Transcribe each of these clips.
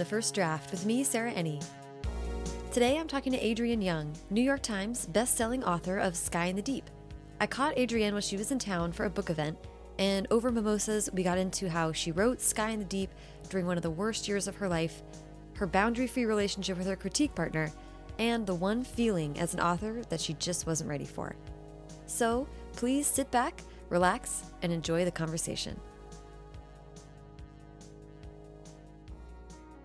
to First Draft with me, Sarah Enni. Today I'm talking to Adrienne Young, New York Times best-selling author of Sky in the Deep. I caught Adrienne while she was in town for a book event, and over mimosas, we got into how she wrote Sky in the Deep during one of the worst years of her life, her boundary-free relationship with her critique partner, and the one feeling as an author that she just wasn't ready for. So, please sit back, relax, and enjoy the conversation.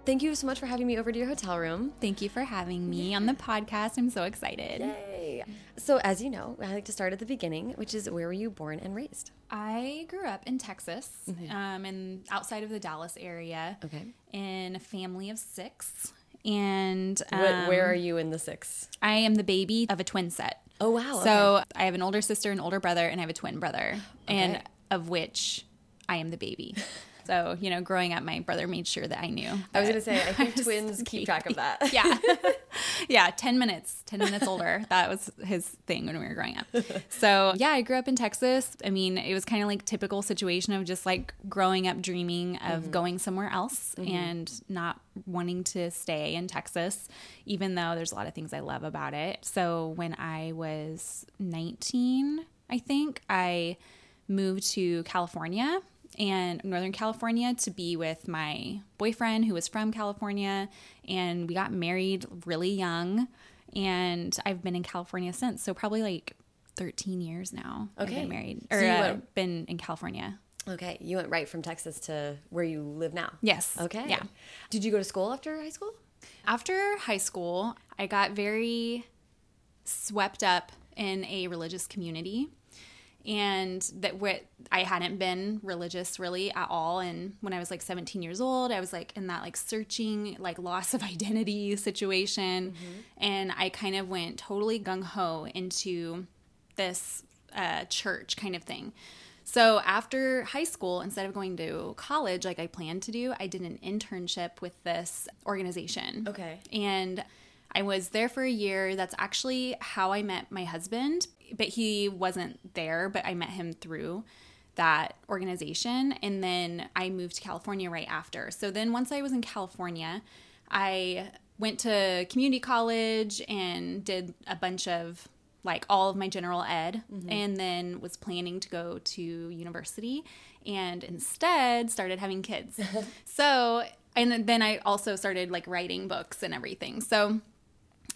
Thank you so much for having me over to your hotel room. Thank you for having me on the podcast. I'm so excited. Yay! So, as you know, I like to start at the beginning, which is where were you born and raised? I grew up in Texas, um, and outside of the Dallas area. Okay. In a family of six, and um, What, where are you in the six? I am the baby of a twin set. Oh, wow. So I have an older sister, an older brother, and I have a twin brother, and of which I am the baby. So you know, growing up, my brother made sure that I knew. I was going to say, I think was twins keep track of that. yeah. Yeah 10 minutes 10 minutes older. That was his thing when we were growing up. So yeah i grew up in texas. I mean it was kind of like typical situation of just like growing up dreaming of mm-hmm. going somewhere else mm-hmm. and not wanting to stay in texas even though there's a lot of things i love about it. So when i was 19 i think i moved to california and Northern California to be with my boyfriend who was from California. And we got married really young. And I've been in California since. So probably like 13 years now. I've Okay. been married So or you uh, went- been in California. Okay. You went right from Texas to where you live now. Yes. Okay. Yeah. Did you go to school after high school? After high school, I got very swept up in a religious community. And that what I hadn't been religious really at all. And when I was like 17 years old, I was like in that like searching, like loss of identity situation. And I kind of went totally gung ho into this uh, church kind of thing. So after high school, instead of going to college like I planned to do, I did an internship with this organization. Okay. And I was there for a year. That's actually how I met my husband, but he wasn't there, but I met him through that organization. And then I moved to California right after. So then once I was in California, I went to community college and did a bunch of like all of my general ed mm-hmm. and then was planning to go to university and instead started having kids. so, and then I also started like writing books and everything. So,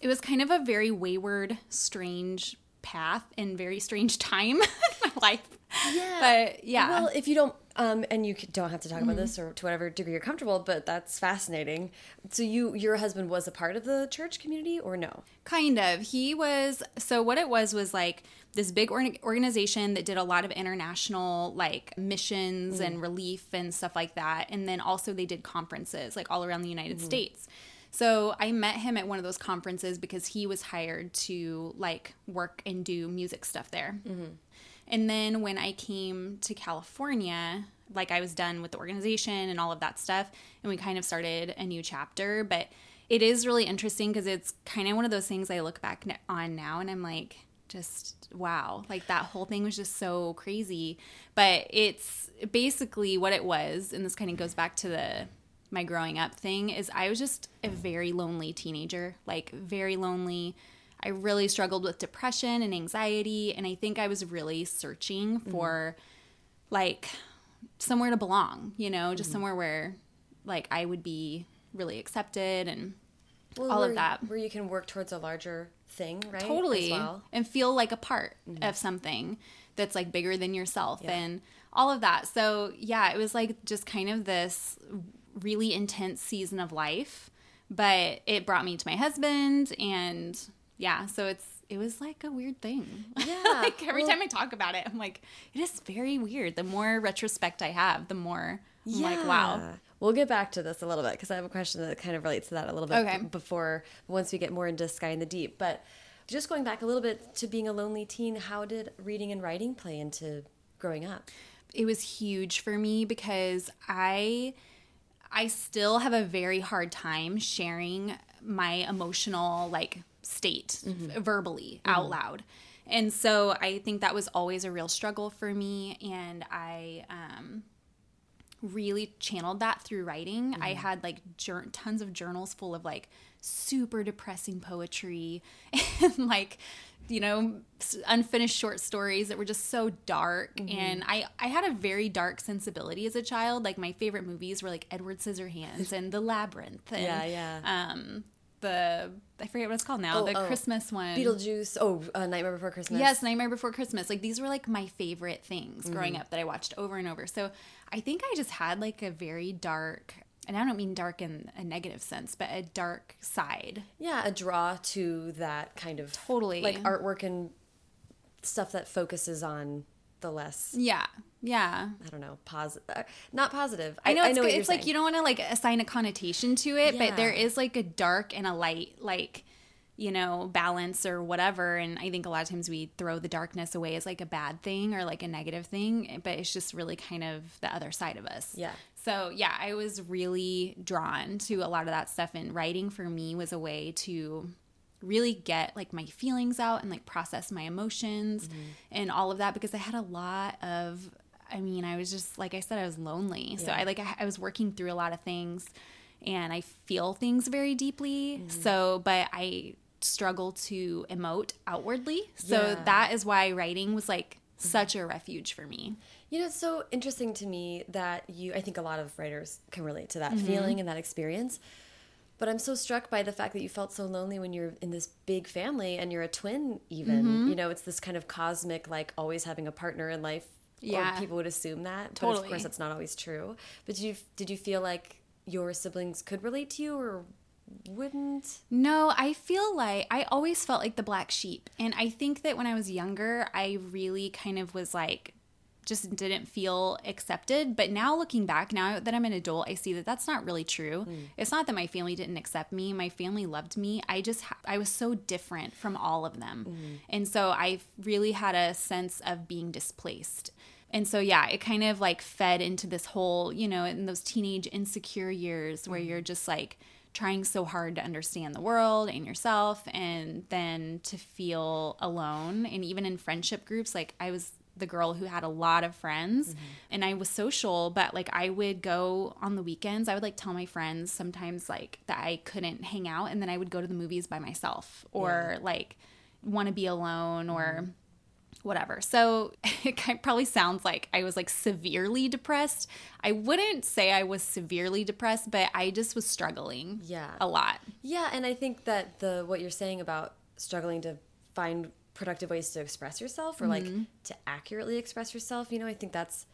it was kind of a very wayward, strange path and very strange time in my life. Yeah. But yeah. Well, if you don't, um, and you don't have to talk about mm-hmm. this or to whatever degree you're comfortable, but that's fascinating. So you, your husband was a part of the church community or no? Kind of. He was so what it was was like this big org- organization that did a lot of international like missions mm. and relief and stuff like that. And then also they did conferences like all around the United mm-hmm. States. So I met him at one of those conferences because he was hired to like work and do music stuff there. Mm-hmm. And then when I came to California, like I was done with the organization and all of that stuff, and we kind of started a new chapter. But it is really interesting because it's kind of one of those things I look back on now and I'm like, just wow, like that whole thing was just so crazy. But it's basically what it was, and this kind of goes back to the my growing up thing is I was just a very lonely teenager, like very lonely. I really struggled with depression and anxiety, and I think I was really searching mm-hmm. for like somewhere to belong, you know, just mm-hmm. somewhere where like I would be really accepted and Well, all of that. Where you can work towards a larger thing, right? Totally. As well. And feel like a part mm-hmm. of something that's like bigger than yourself and all of that. So, yeah, it was like just kind of this really intense season of life, but it brought me to my husband and yeah, so it's it was like a weird thing. Yeah, like every well- time I talk about it, I'm like, it is very weird. The more retrospect I have, the more I'm like, wow. We'll get back to this a little bit because I have a question that kind of relates to that a little bit Okay. before once we get more into Sky in the Deep. But just going back a little bit to being a lonely teen, how did reading and writing play into growing up? it was huge for me because I I still have a very hard time sharing my emotional like state mm-hmm. verbally mm-hmm. out loud. And so I think that was always a real struggle for me and I um really channeled that through writing. I mm-hmm. had like jour- tons of journals full of like super depressing poetry and like you know unfinished short stories that were just so dark and I I had a very dark sensibility as a child. Like my favorite movies were like Edward Scissorhands and The Labyrinth and Yeah, yeah. um the I forget what it's called now, Oh, the oh. Christmas one. Beetlejuice. Oh, uh, Nightmare Before Christmas. Yes, Nightmare Before Christmas. Like these were like my favorite things growing Mm-hmm. up that I watched over and over. So I think I just had like a very dark, and I don't mean dark in a negative sense, but a dark side. Yeah, a draw to that kind of Totally. like artwork and stuff that focuses on the less Yeah, yeah. I don't know, positive, uh, not positive. I know it's, good. you're it's like saying. you don't want to like assign a connotation to it, but there is like a dark and a light, like you know, balance or whatever. And I think a lot of times we throw the darkness away as like a bad thing or like a negative thing, but it's just really kind of the other side of us. Yeah. So yeah, I was really drawn to a lot of that stuff, and writing for me was a way to really get like my feelings out and like process my emotions Mm-hmm. and all of that because I had a lot of I mean, I was just like I said I was lonely. So I like I, I was working through a lot of things and I feel things very deeply. Mm-hmm. So but I struggle to emote outwardly. So Yeah. That is why writing was like such a refuge for me. You know, it's so interesting to me that you, I think a lot of writers can relate to that feeling and that experience. But I'm so struck by the fact that you felt so lonely when you're in this big family and you're a twin, even. Mm-hmm. You know, it's this kind of cosmic, like always having a partner in life. Yeah. People would assume that. But of course, that's not always true. But did you, did you feel like your siblings could relate to you or wouldn't? No, I feel like I always felt like the black sheep. And I think that when I was younger, I really kind of was like, just didn't feel accepted. But now looking back, now that I'm an adult, I see that that's not really true. Hmm. It's not that my family didn't accept me. My family loved me. I just, ha- I was so different from all of them. Hmm. And so I really had a sense of being displaced. And so, yeah, it kind of like fed into this whole, you know, in those teenage insecure years where hmm. you're just like trying so hard to understand the world and yourself, and then to feel alone. And even in friendship groups, like I was the girl who had a lot of friends mm-hmm. and I was social, but like I would go on the weekends. I would like tell my friends sometimes like that I couldn't hang out, and then I would go to the movies by myself or like want to be alone or mm-hmm. Whatever. So it probably sounds like I was like severely depressed. I wouldn't say I was severely depressed, but I just was struggling Yeah. a lot. Yeah, and I think that the what you're saying about struggling to find productive ways to express yourself or like Mm-hmm. to accurately express yourself, you know, I think that's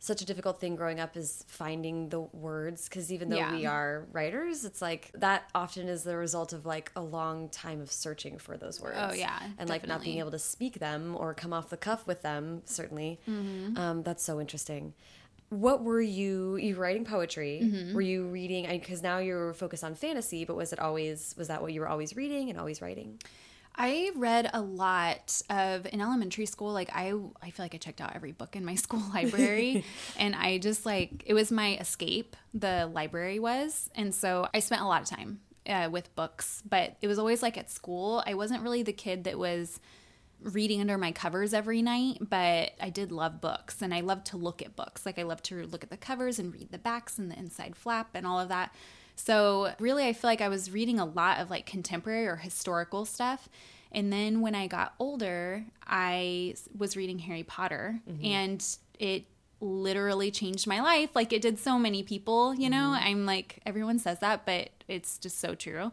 such a difficult thing growing up is finding the words because even though Yeah. we are writers, it's like that often is the result of like a long time of searching for those words. Oh, yeah, and like not being able to speak them or come off the cuff with them. Certainly, Mm-hmm. um, that's so interesting. What were you? You were writing poetry. Mm-hmm. Were you reading? Because now you're focused on fantasy, but was it always? Was that what you were always reading and always writing? I read a lot of in elementary school. Like I, I feel like I checked out every book in my school library, and I just like it was my escape. The library was, and so I spent a lot of time uh, with books. But it was always like at school. I wasn't really the kid that was reading under my covers every night, but I did love books and I loved to look at books. Like I loved to look at the covers and read the backs and the inside flap and all of that. So, really, I feel like I was reading a lot of like contemporary or historical stuff. And then when I got older, I was reading Harry Potter mm-hmm. and it literally changed my life. Like it did so many people, you know? Mm-hmm. I'm like, everyone says that, but it's just so true.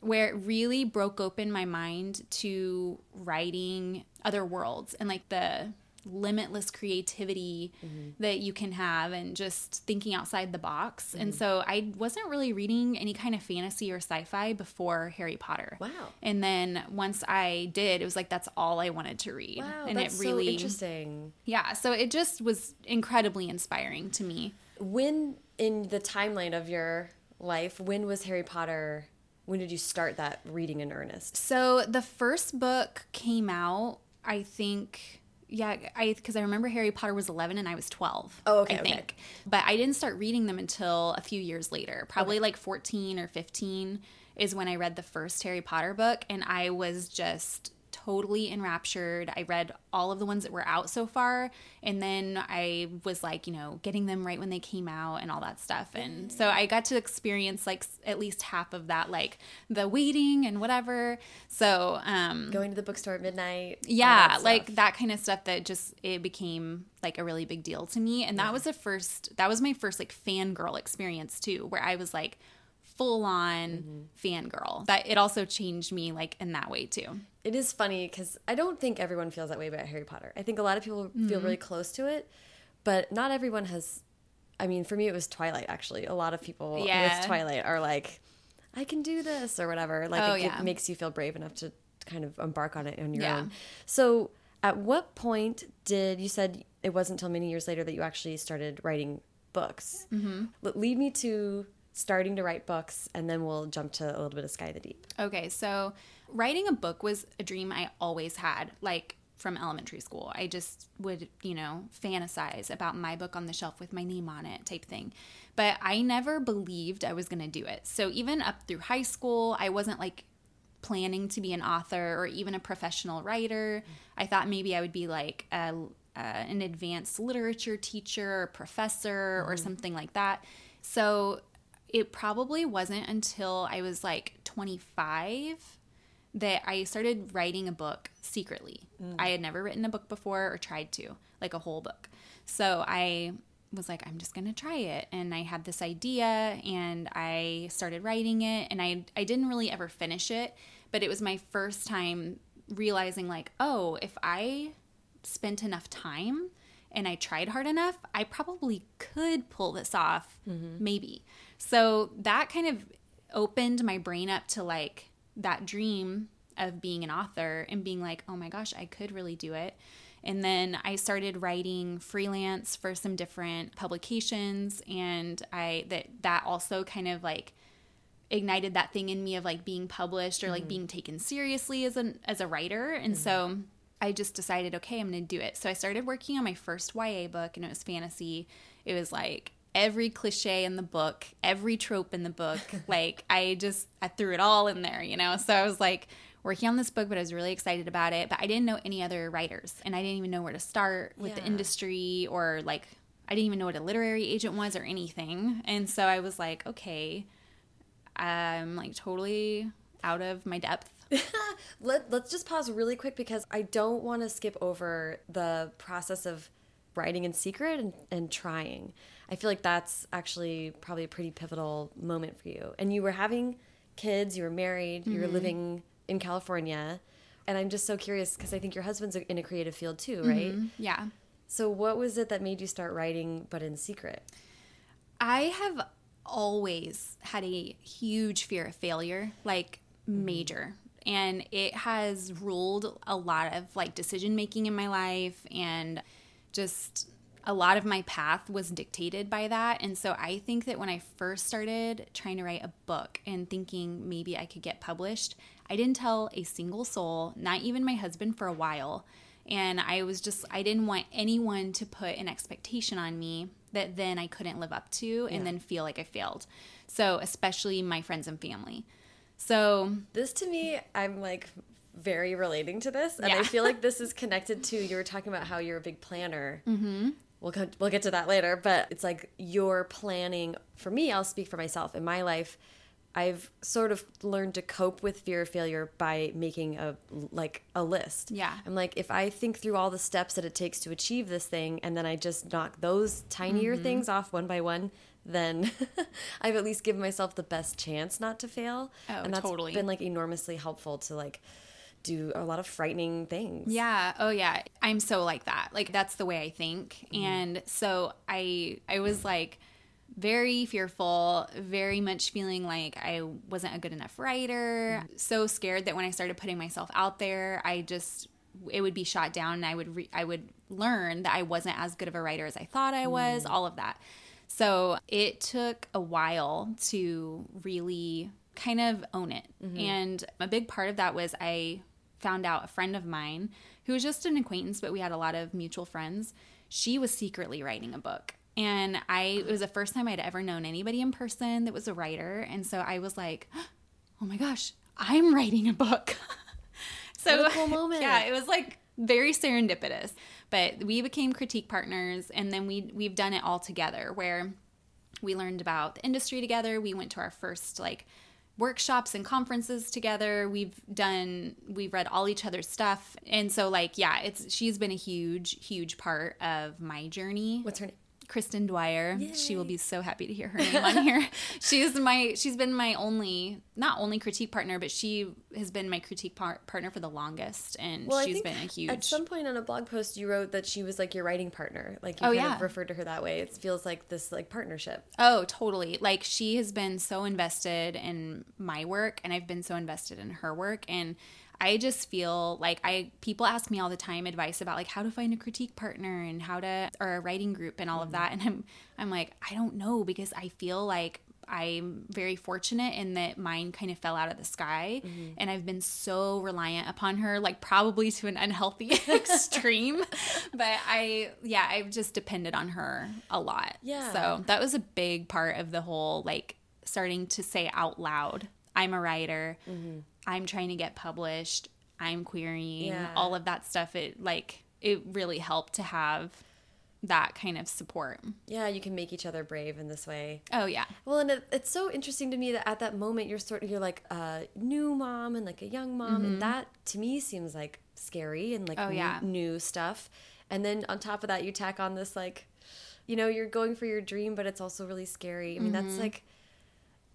Where it really broke open my mind to writing other worlds and like the limitless creativity mm-hmm. that you can have and just thinking outside the box. And mm-hmm. so I wasn't really reading any kind of fantasy or sci-fi before Harry Potter. Wow. And then once I did, it was like that's all I wanted to read. Wow, and that's it really so interesting. Yeah, so it just was incredibly inspiring to me. When in the timeline of your life, when was Harry Potter? When did you start that reading in earnest? So the first book came out, I think, yeah, I because I remember Harry Potter was 11 and I was 12. Oh, okay, I okay. But I didn't start reading them until a few years later, probably like 14 or 15 is when I read the first Harry Potter book, and I was just totally enraptured. I read all of the ones that were out so far. And then I was like, you know, getting them right when they came out and all that stuff. And so I got to experience like at least half of that, like the waiting and whatever. So, um, going to the bookstore at midnight. Yeah, that like that kind of stuff that just, it became like a really big deal to me. And that yeah. was the first, that was my first like fangirl experience too, where I was like, full on mm-hmm. fangirl. That it also changed me like in that way too. It is funny because I don't think everyone feels that way about Harry Potter. I think a lot of people mm-hmm. feel really close to it, but not everyone has. I mean, for me, it was Twilight actually. A lot of people yeah. with Twilight are like, I can do this or whatever. Like, oh, it, yeah. it makes you feel brave enough to kind of embark on it on your yeah. own. So, at what point did you said it wasn't until many years later that you actually started writing books? Mm-hmm. Lead me to starting to write books, and then we'll jump to a little bit of Sky the Deep. Okay, so writing a book was a dream I always had, like from elementary school. I just would, you know, fantasize about my book on the shelf with my name on it type thing. But I never believed I was going to do it. So even up through high school, I wasn't like planning to be an author or even a professional writer. I thought maybe I would be like a, uh, an advanced literature teacher or professor mm-hmm. or something like that. So it probably wasn't until I was like 25 that I started writing a book secretly. Mm. I had never written a book before or tried to, like a whole book. So I was like, I'm just gonna try it. And I had this idea and I started writing it and I I didn't really ever finish it, but it was my first time realizing like, oh, if I spent enough time and I tried hard enough, I probably could pull this off, mm-hmm. maybe. So that kind of opened my brain up to like that dream of being an author and being like, oh my gosh, I could really do it. And then I started writing freelance for some different publications and I that that also kind of like ignited that thing in me of like being published or like mm-hmm. being taken seriously as an as a writer. And mm-hmm. so I just decided, okay, I'm going to do it. So I started working on my first YA book and it was fantasy. It was like every cliche in the book, every trope in the book. like I just I threw it all in there, you know. So I was like working on this book, but I was really excited about it. But I didn't know any other writers, and I didn't even know where to start with yeah. the industry or like I didn't even know what a literary agent was or anything. And so I was like, okay, I'm like totally out of my depth. Let, let's just pause really quick because I don't want to skip over the process of writing in secret and, and trying. I feel like that's actually probably a pretty pivotal moment for you. And you were having kids, you were married, mm -hmm. you were mm-hmm. living in California. And I'm just so curious because I think your husband's in a creative field too, right? Mm -hmm. Yeah. So what was it that made you start writing but in secret? I have always had a huge fear of failure, like mm-hmm. major. And it has ruled a lot of like decision making in my life and just a lot of my path was dictated by that. And so I think that when I first started trying to write a book and thinking maybe I could get published, I didn't tell a single soul, not even my husband for a while. And I was just, I didn't want anyone to put an expectation on me that then I couldn't live up to and yeah. then feel like I failed. So, especially my friends and family. So, this to me, I'm like very relating to this. And yeah. I feel like this is connected to you were talking about how you're a big planner. Mm -hmm we'll go, we'll get to that later but it's like you're planning for me I'll speak for myself in my life I've sort of learned to cope with fear of failure by making a like a list. Yeah. I'm like if I think through all the steps that it takes to achieve this thing and then I just knock those tinier mm -hmm. things off one by one, then I've at least given myself the best chance not to fail. Oh, and that's totally. been like enormously helpful to like do a lot of frightening things. Yeah. Oh yeah. I'm so like that. Like that's the way I think. Mm. And so I I was like very fearful, very much feeling like I wasn't a good enough writer, mm. so scared that when I started putting myself out there, I just it would be shot down and I would re- I would learn that I wasn't as good of a writer as I thought I was, mm. all of that. So, it took a while to really kind of own it. Mm -hmm. And a big part of that was I found out a friend of mine who was just an acquaintance, but we had a lot of mutual friends. She was secretly writing a book. And I, it was the first time I'd ever known anybody in person that was a writer. And so I was like, oh my gosh, I'm writing a book. so so What a cool moment. Yeah, it was like very serendipitous. But we became critique partners, and then we we've done it all together where we learned about the industry together. We went to our first like workshops and conferences together. We've done we've read all each other's stuff. And so like yeah, it's she's been a huge huge part of my journey. What's her name? Kristin Dwyer. She will be so happy to hear her name on here. She's my she's been my only not only critique partner, but she has been my critique par- partner for the longest and Well, she's been a huge At some point on a blog post, you wrote that she was like your writing partner. Like you Oh, kind yeah. of referred to her that way. It feels like this like partnership. Oh, totally. Like she has been so invested in my work and I've been so invested in her work and I just feel like I people ask me all the time advice about like how to find a critique partner and how to or a writing group and all of mm-hmm. that. And I'm I'm like I don't know because I feel like I'm very fortunate in that mine kind of fell out of the sky. Mm-hmm. And I've been so reliant upon her like probably to an unhealthy extreme. But I yeah I've just depended on her a lot. Yeah. so that was a big part of the whole like starting to say out loud i'm a writer i'm trying to get published i'm querying Yeah. all of that stuff it like it really helped to have that kind of support Yeah, you can make each other brave in this way. oh yeah Well, and it, it's so interesting to me that at that moment you're sort of you're like a new mom and like a young mom, and that to me seems like scary and like Mm-hmm. Oh, new, new stuff. And then on top of that, you tack on this like, you know, you're going for your dream, but it's also really scary. I mean, Mm-hmm. that's like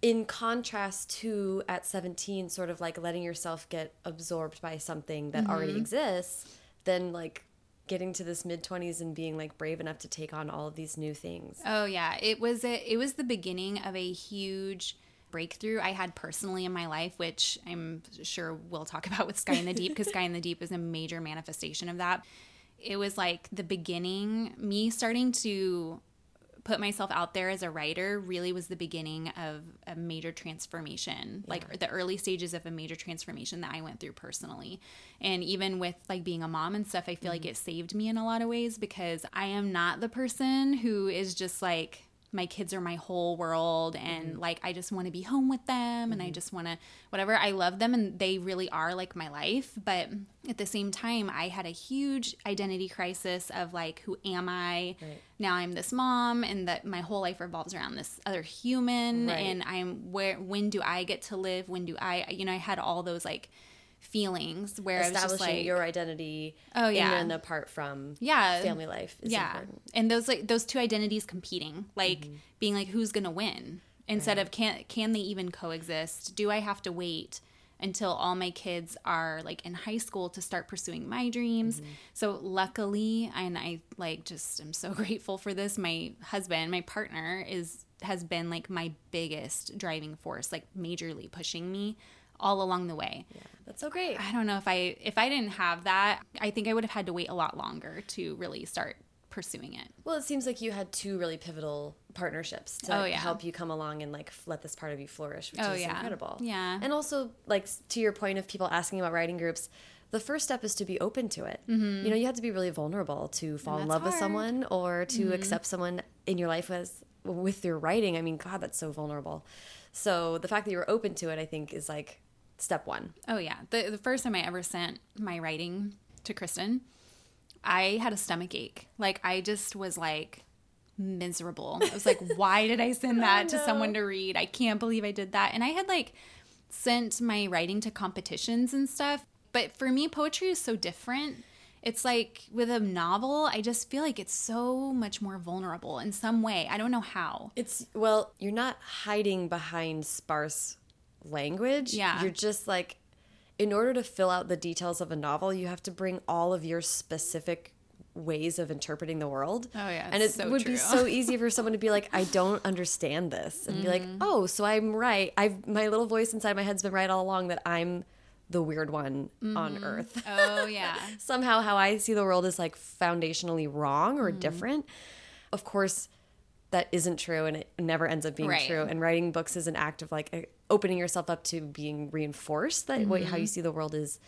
in contrast to at 17, sort of like letting yourself get absorbed by something that Mm-hmm. already exists, then like getting to this mid 20s and being like brave enough to take on all of these new things. Oh yeah, it was a, it was the beginning of a huge breakthrough I had personally in my life, which I'm sure we'll talk about with Sky in the Deep because Sky in the Deep is a major manifestation of that. It was like the beginning, me starting to put myself out there as a writer really was the beginning of a major transformation like the early stages of a major transformation that i went through personally. And even with like being a mom and stuff i feel like mm-hmm. it saved me in a lot of ways because i am not the person who is just like my kids are my whole world and mm-hmm. like I just want to be home with them and I mm-hmm. just want to whatever I love them and they really are like my life but at the same time I had a huge identity crisis of like who am I Right. now I'm this mom and that my whole life revolves around this other human Right. and I'm where when do I get to live when do I you know I had all those like feelings where establishing like your identity Oh, yeah. and apart from Yeah. family life is yeah important. and those like those two identities competing like Mm-hmm. being like who's gonna win instead of can can they even coexist do i have to wait until all my kids are like in high school to start pursuing my dreams Mm-hmm. so luckily and i like just am so grateful for this my husband my partner is has been like my biggest driving force like majorly pushing me all along the way Yeah, that's so great. I don't know if I if I didn't have that, I think I would have had to wait a lot longer to really start pursuing it. Well, it seems like you had two really pivotal partnerships to Oh, yeah. help you come along and like let this part of you flourish, which Oh, is yeah. incredible. Yeah. and also like to your point of people asking about writing groups. The first step is to be open to it. Mm-hmm. You know, you have to be really vulnerable to fall in love with someone or to mm-hmm. accept someone in your life as with your writing. I mean, God, that's so vulnerable. So the fact that you were open to it, I think, is like step one. Oh yeah. The the first time I ever sent my writing to Kristin, I had a stomach ache. Like I just was like miserable. I was like, why did I send that oh, to no. someone to read? I can't believe I did that. And I had like sent my writing to competitions and stuff. But for me, poetry is so different. It's like with a novel, I just feel like it's so much more vulnerable in some way. I don't know how. It's well, you're not hiding behind sparse language. Yeah. You're just like in order to fill out the details of a novel, you have to bring all of your specific ways of interpreting the world. Oh, yeah, And it so would true. be so easy for someone to be like, I don't understand this. And be like, Mm-hmm. Oh, so I'm right. I've my little voice inside my head's been right all along that I'm the weird one on Mm-hmm. earth. Oh yeah. somehow how I see the world is like foundationally wrong or different. Of course, that isn't true and it never ends up being Right. true. And writing books is an act of like opening yourself up to being reinforced that Mm-hmm. how you see the world is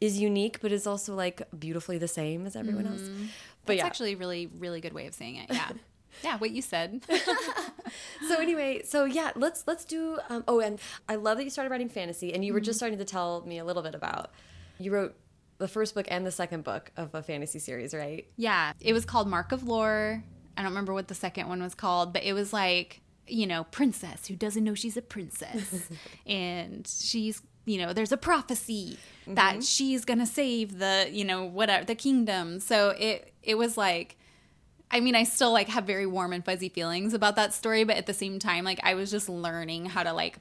is unique, but is also like beautifully the same as everyone else. But Mm-hmm. That's yeah. actually a really, really good way of saying it. Yeah. yeah, what you said. so anyway, so yeah, let's let's do. Um, oh, and I love that you started writing fantasy, and you were Mm-hmm. just starting to tell me a little bit about You wrote the first book and the second book of a fantasy series, right? Yeah, it was called Mark of Lore. I don't remember what the second one was called, but it was like, you know, princess who doesn't know she's a princess. and she's, you know, there's a prophecy mm-hmm. that she's going to save the, you know, whatever, the kingdom. So it it was like I mean, I still like have very warm and fuzzy feelings about that story, but at the same time, like I was just learning how to like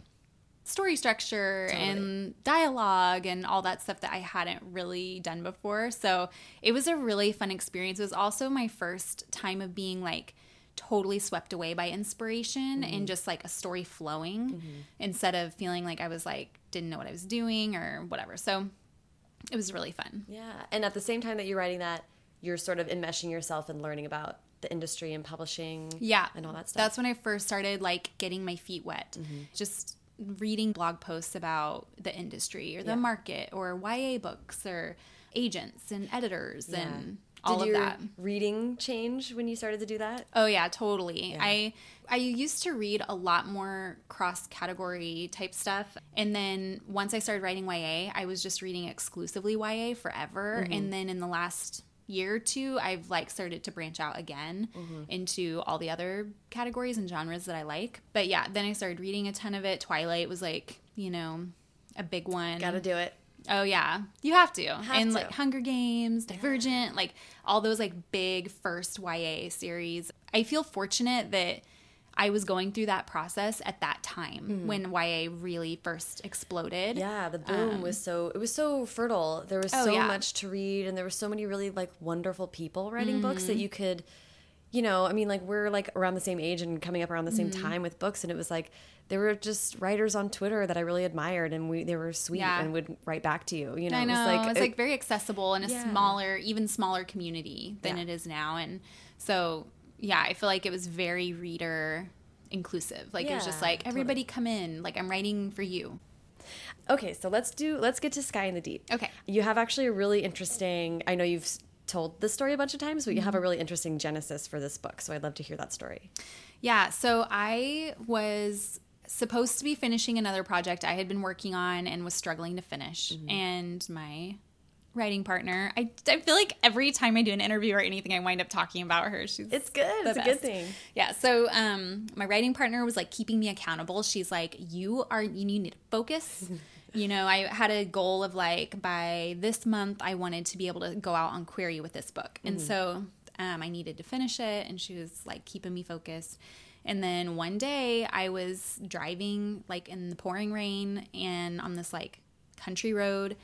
story structure totally. and dialogue and all that stuff that I hadn't really done before. So it was a really fun experience. It was also my first time of being like totally swept away by inspiration mm-hmm. and just like a story flowing mm-hmm. instead of feeling like I was like didn't know what I was doing or whatever. So it was really fun. Yeah. And at the same time that you're writing that, you're sort of enmeshing yourself and learning about the industry and publishing yeah and all that stuff that's when i first started like getting my feet wet mm-hmm. just reading blog posts about the industry or the yeah. market or YA books or agents and editors yeah. and all Did of that. Reading change when you started to do that? Oh yeah, totally. Yeah. I I used to read a lot more cross category type stuff, and then once I started writing YA, I was just reading exclusively YA forever. Mm-hmm. And then in the last year or two, I've like started to branch out again mm-hmm. into all the other categories and genres that I like. But yeah, then I started reading a ton of it. Twilight was like, you know, a big one. Gotta do it. Oh yeah, you have to. Have and to. like Hunger Games, Divergent, yeah. like all those like big first YA series. I feel fortunate that I was going through that process at that time mm. when YA really first exploded. Yeah, the boom um, was so it was so fertile. There was oh, so yeah. much to read and there were so many really like wonderful people writing mm-hmm. books that mm-hmm. you could you know, I mean like we're like around the same age and coming up around the same mm-hmm. time with books and it was like there were just writers on Twitter that I really admired and we they were sweet yeah. and would write back to you. You know, I know. it was like, it's like very accessible in a yeah. smaller, even smaller community than yeah. it is now. And so yeah, I feel like it was very reader inclusive. Like yeah, it was just like everybody totally. come in. Like I'm writing for you. Okay, so let's do let's get to Sky in the Deep. Okay. You have actually a really interesting I know you've told this story a bunch of times, but you have a mm-hmm. really interesting genesis for this book. So I'd love to hear that story. Yeah, so I was supposed to be finishing another project I had been working on and was struggling to finish. Mm -hmm. And my writing partner. I, I feel like every time I do an interview or anything, I wind up talking about her. She's it's good. It's best. a good thing. Yeah. So um, my writing partner was like keeping me accountable. She's like, you are you need to focus. you know, I had a goal of like by this month I wanted to be able to go out on query with this book, and mm-hmm. so um, I needed to finish it, and she was like keeping me focused. And then one day I was driving like in the pouring rain and on this like country road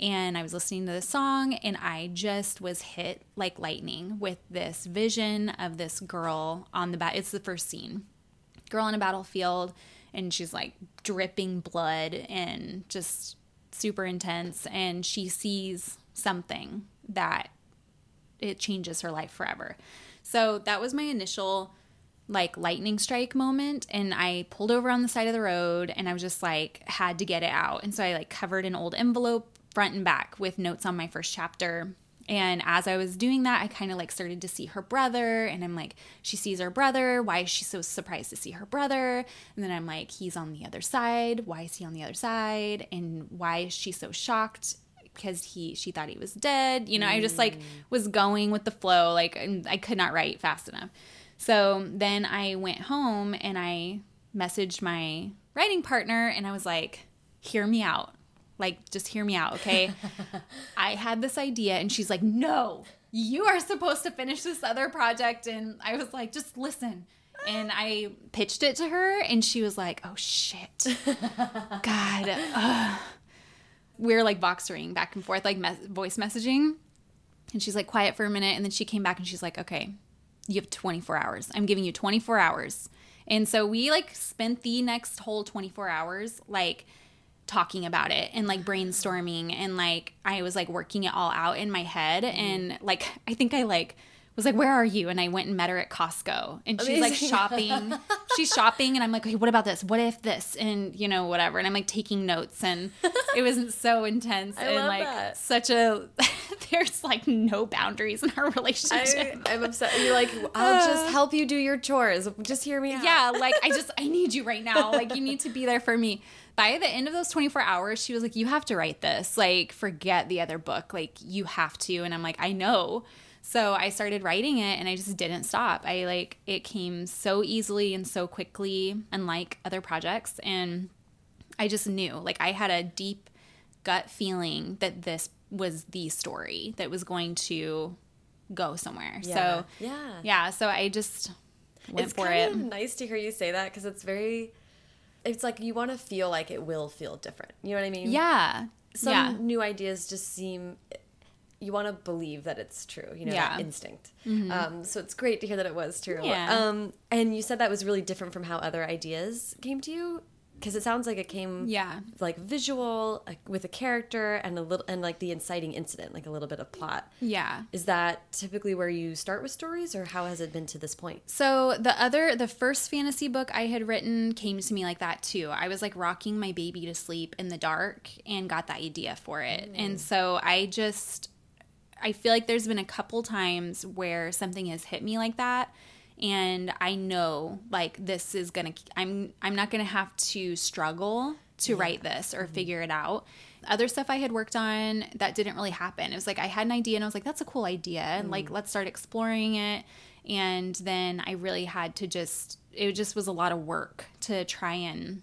and I was listening to the song and I just was hit like lightning with this vision of this girl on the bat. It's the first scene. Girl on a battlefield and she's like dripping blood and just super intense and she sees something that it changes her life forever. So that was my initial like lightning strike moment and I pulled over on the side of the road and I was just like had to get it out. And so I like covered an old envelope front and back with notes on my first chapter. And as I was doing that, I kind of like started to see her brother, and I'm like, she sees her brother. Why is she so surprised to see her brother? And then I'm like, he's on the other side. Why is he on the other side? And why is she so shocked? Because he, she thought he was dead. You know, mm. I just like mm. was going with the flow. Like I could not write fast enough. So then I went home and I messaged my writing partner, and I was like, hear me out like, just hear me out, okay? I had this idea, and she's like, no, you are supposed to finish this other project. And I was like, just listen. And I pitched it to her, and she was like, oh shit. God. Ugh. We are like voxering back and forth, like voice messaging. And she's like, quiet for a minute. And then she came back and she's like, okay, you have 24 hours. I'm giving you 24 hours. And so we like spent the next whole 24 hours like talking about it and like brainstorming and like I was like working it all out in my head mm-hmm. and like I think I like was like, "Where are you?" And I went and met her at Costco, and she's like shopping. she's shopping, and I'm like, "Okay, what about this? What if this?" And you know, whatever. And I'm like taking notes, and it was so intense I and like that. such a. there's like no boundaries in our relationship. I, am upset. You're like, I'll just help you do your chores. Just hear me out. Yeah, like I just I need you right now. Like you need to be there for me. By the end of those 24 hours, she was like, You have to write this. Like, forget the other book. Like, you have to. And I'm like, I know. So I started writing it and I just didn't stop. I like it came so easily and so quickly, unlike other projects. And I just knew, like, I had a deep gut feeling that this was the story that was going to go somewhere. Yeah. So, Yeah. yeah. So I just went it's for it. nice to hear you say that because it's very. It's like you want to feel like it will feel different. You know what I mean? Yeah. Some yeah. new ideas just seem. You want to believe that it's true. You know Yeah. Mm-hmm. instinct. Um, so it's great to hear that it was true. Yeah. Um, and you said that was really different from how other ideas came to you because it sounds like it came. Yeah. Like visual, like, with a character and a little, and like the inciting incident, like a little bit of plot. Yeah. Is that typically where you start with stories, or how has it been to this point? So the other, the first fantasy book I had written came to me like that too. I was like rocking my baby to sleep in the dark and got the idea for it. Mm. And so I just, I feel like there's been a couple times where something has hit me like that. And I know like this is gonna, I'm, I'm not gonna have to struggle to write this or mm-hmm. figure it out. Other stuff I had worked on that didn't really happen. It was like I had an idea and I was like, that's a cool idea. And like, let's start exploring it. And then I really had to just, it just was a lot of work to try and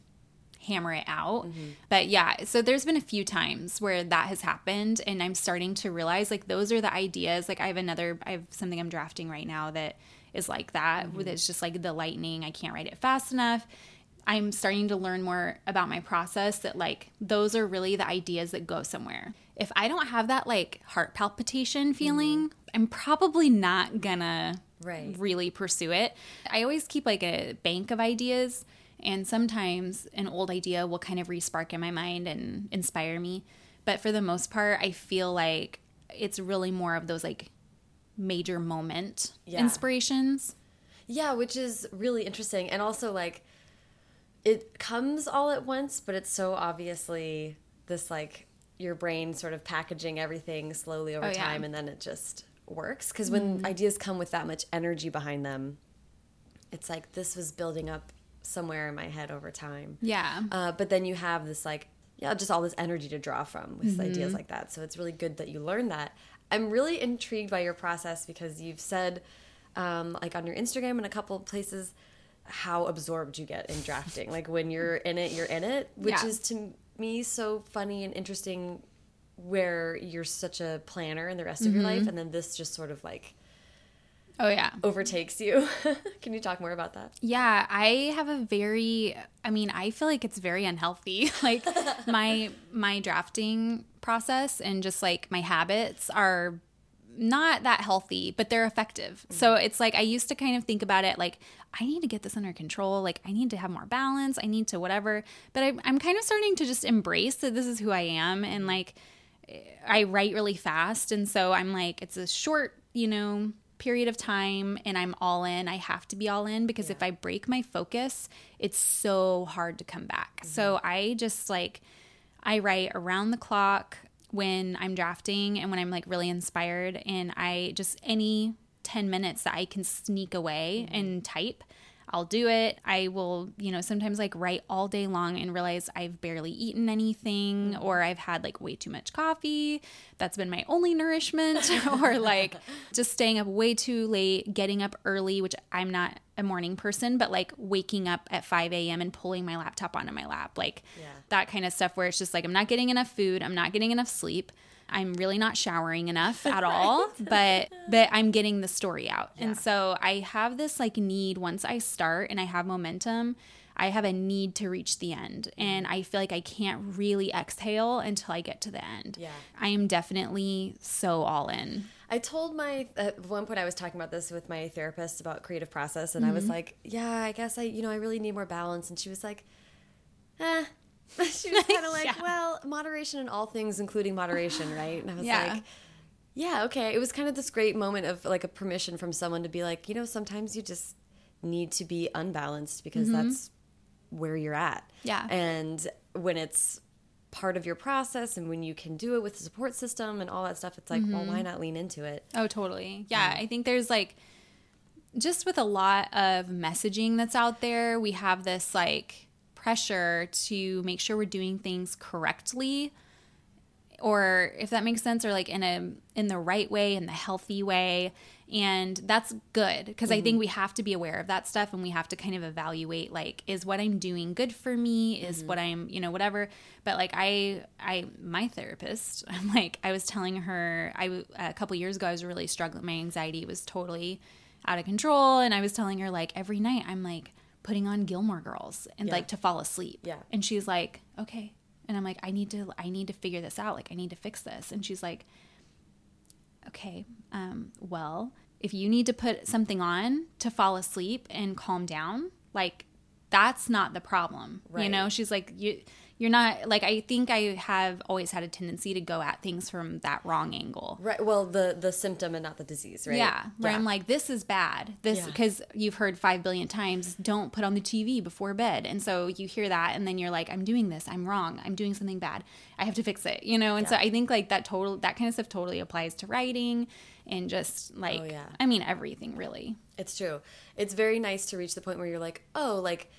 hammer it out. Mm-hmm. But yeah, so there's been a few times where that has happened and I'm starting to realize like those are the ideas. Like I have another I have something I'm drafting right now that is like that. Mm-hmm. With It's just like the lightning. I can't write it fast enough. I'm starting to learn more about my process that like those are really the ideas that go somewhere. If I don't have that like heart palpitation mm-hmm. feeling, I'm probably not gonna Right. really pursue it. I always keep like a bank of ideas, and sometimes an old idea will kind of respark in my mind and inspire me. But for the most part, I feel like it's really more of those like major moment Yeah. inspirations. Yeah, which is really interesting. And also, like, it comes all at once, but it's so obviously this, like, your brain sort of packaging everything slowly over Oh, yeah. time, and then it just works. Because when ideas come with that much energy behind them, it's like this was building up somewhere in my head over time. Yeah. Uh, but then you have this like yeah just all this energy to draw from with ideas like that so it's really good that you learn that i'm really intrigued by your process because you've said um, like on your instagram and a couple of places how absorbed you get in drafting. Like when you're in it you're in it which Yeah. is to me so funny and interesting where you're such a planner in the rest of your life. And then this just sort of like oh yeah. overtakes you can you talk more about that Yeah, I have a very I mean, I feel like it's very unhealthy. like my my drafting process and just like my habits are not that healthy, but they're effective. Mm-hmm. So it's like I used to kind of think about it like I need to get this under control. Like I need to have more balance. I need to whatever. But I, I'm kind of starting to just embrace that this is who I am and mm-hmm. like I write really fast. And so I'm like, it's a short, you know, period of time and I'm all in. I have to be all in because if I break my focus, it's so hard to come back. So mm-hmm. I just like, I write around the clock when I'm drafting and when I'm like really inspired. And I just, any 10 minutes that I can sneak away mm-hmm. and type. I'll do it. I will, you know, sometimes like write all day long and realize I've barely eaten anything mm-hmm. or I've had like way too much coffee. That's been my only nourishment or like just staying up way too late, getting up early, which I'm not a morning person, but like waking up at 5 a.m. and pulling my laptop onto my lap, like Yeah. that kind of stuff where it's just like I'm not getting enough food, I'm not getting enough sleep. I'm really not showering enough at all, but but I'm getting the story out. And so I have this like need once I start and I have momentum, I have a need to reach the end. And I feel like I can't really exhale until I get to the end. Yeah. I am definitely so all in. I told my at one point I was talking about this with my therapist about creative process, and I Mm-hmm. was like, "Yeah, I guess I, you know, I really need more balance." And she was like, "Eh." she was kind of like, Yeah. "Well, moderation in all things, including moderation, right?" And I was Yeah. like, "Yeah, okay." It was kind of this great moment of like a permission from someone to be like, you know, sometimes you just need to be unbalanced because that's where you're at. Mm-hmm. Yeah. And when it's part of your process and when you can do it with the support system and all that stuff, it's like, well, Mm-hmm. why not lean into it? Oh, totally. Yeah, I think there's like just with a lot of messaging that's out there, we have this like pressure to make sure we're doing things correctly or if that makes sense or like in a in the right way in the healthy way and that's good because mm-hmm. i think mm-hmm. we have to be aware of that stuff and we have to kind of evaluate like is what i'm doing good for me is mm-hmm. what i'm you know whatever but like i i my therapist i'm like i was telling her i a couple years ago i was really struggling my anxiety was totally out of control and i was telling her like every night i'm like putting on gilmore girls and yeah. like to fall asleep yeah and she's like okay and i'm like i need to i need to figure this out like i need to fix this and she's like okay, um, well, if you need to put something on to fall asleep and calm down, like that's not the problem. Right. You know, she's like, you you're not like I think I have always had a tendency to go at things from that wrong angle. Right. Well, the the symptom and not the disease, right? Yeah. Where yeah. I'm like, this is bad. This because yeah. you've heard five billion times, don't put on the TV before bed, and so you hear that, and then you're like, I'm doing this. I'm wrong. I'm doing something bad. I have to fix it. You know. And yeah. so I think like that total that kind of stuff totally applies to writing and just oh, like oh, yeah. I mean everything really. It's true. It's very nice to reach the point where you're like, oh, like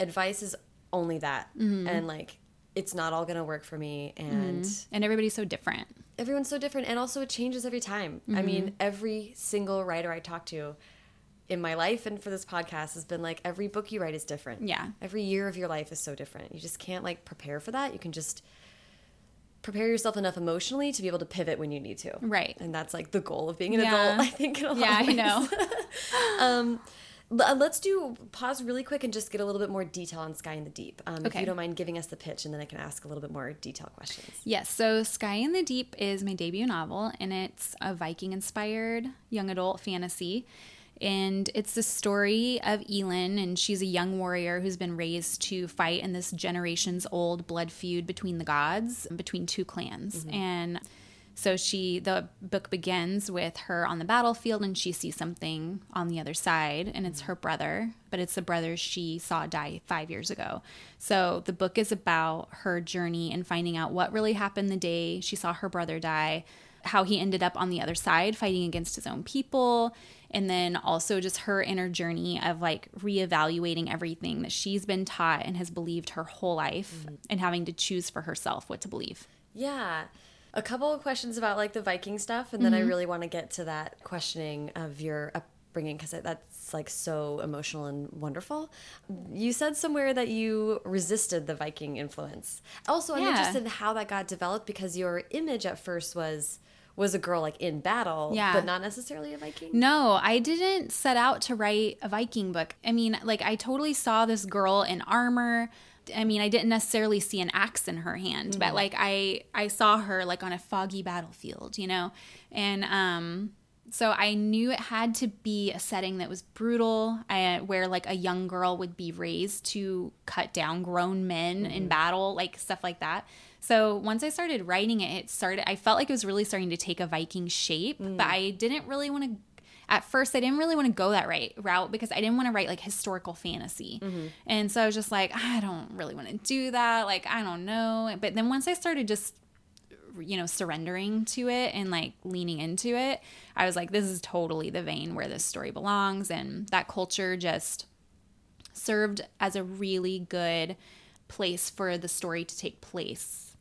advice is only that. Mm-hmm. and like it's not all gonna work for me and mm-hmm. and everybody's so different. Everyone's so different and also it changes every time. Mm-hmm. i mean every single writer i talk to in my life and for this podcast has been like every book you write is different. Yeah. Every year of your life is so different. You just can't like prepare for that. You can just prepare yourself enough emotionally to be able to pivot when you need to. Right. And that's like the goal of being an yeah. adult i think yeah i know. Um let's do pause really quick and just get a little bit more detail on Sky in the Deep. Um, okay. If you don't mind giving us the pitch, and then I can ask a little bit more detailed questions. Yes. So, Sky in the Deep is my debut novel, and it's a Viking inspired young adult fantasy. And it's the story of Eelyn, and she's a young warrior who's been raised to fight in this generations old blood feud between the gods, between two clans. Mm-hmm. And so she the book begins with her on the battlefield and she sees something on the other side and it's her brother, but it's the brother she saw die 5 years ago. So the book is about her journey and finding out what really happened the day she saw her brother die, how he ended up on the other side fighting against his own people, and then also just her inner journey of like reevaluating everything that she's been taught and has believed her whole life mm-hmm. and having to choose for herself what to believe. Yeah a couple of questions about like the Viking stuff, and then mm-hmm. I really want to get to that questioning of your upbringing because that's like so emotional and wonderful. You said somewhere that you resisted the Viking influence. Also, I'm yeah. interested in how that got developed because your image at first was was a girl like in battle, yeah. but not necessarily a Viking. No, I didn't set out to write a Viking book. I mean, like I totally saw this girl in armor I mean, I didn't necessarily see an axe in her hand, mm-hmm. but like I I saw her like on a foggy battlefield, you know. And um so I knew it had to be a setting that was brutal, uh, where like a young girl would be raised to cut down grown men mm-hmm. in battle, like stuff like that. So once I started writing it, it started. I felt like it was really starting to take a Viking shape, mm. but I didn't really want to at first I didn't really want to go that right route because I didn't want to write like historical fantasy. Mm-hmm. And so I was just like, I don't really want to do that. Like, I don't know. But then once I started just you know surrendering to it and like leaning into it i was like this is totally the vein where this story belongs and that culture just served as a really good place for the story to take place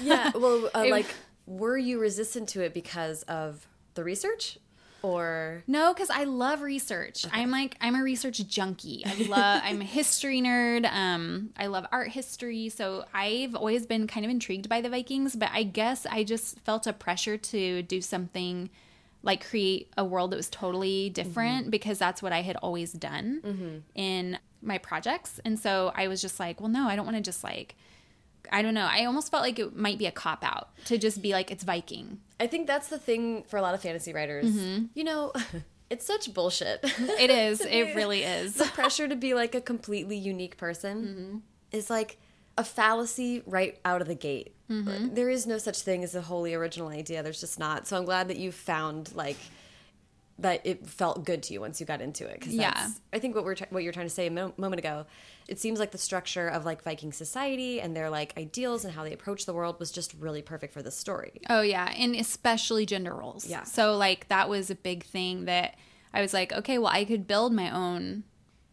yeah well uh, like were you resistant to it because of the research or no because i love research okay. i'm like i'm a research junkie i love i'm a history nerd um i love art history so i've always been kind of intrigued by the vikings but i guess i just felt a pressure to do something like create a world that was totally different mm-hmm. because that's what i had always done mm-hmm. in my projects and so i was just like well no i don't want to just like I don't know. I almost felt like it might be a cop out to just be like it's Viking. I think that's the thing for a lot of fantasy writers. Mm-hmm. You know, it's such bullshit. It is. it really is. The pressure to be like a completely unique person mm-hmm. is like a fallacy right out of the gate. Mm-hmm. There is no such thing as a wholly original idea. There's just not. So I'm glad that you found like that it felt good to you once you got into it. Because yeah, I think what we're what you're trying to say a mo moment ago. It seems like the structure of like Viking society and their like ideals and how they approach the world was just really perfect for the story. Oh yeah, and especially gender roles. Yeah. So like that was a big thing that I was like, okay, well I could build my own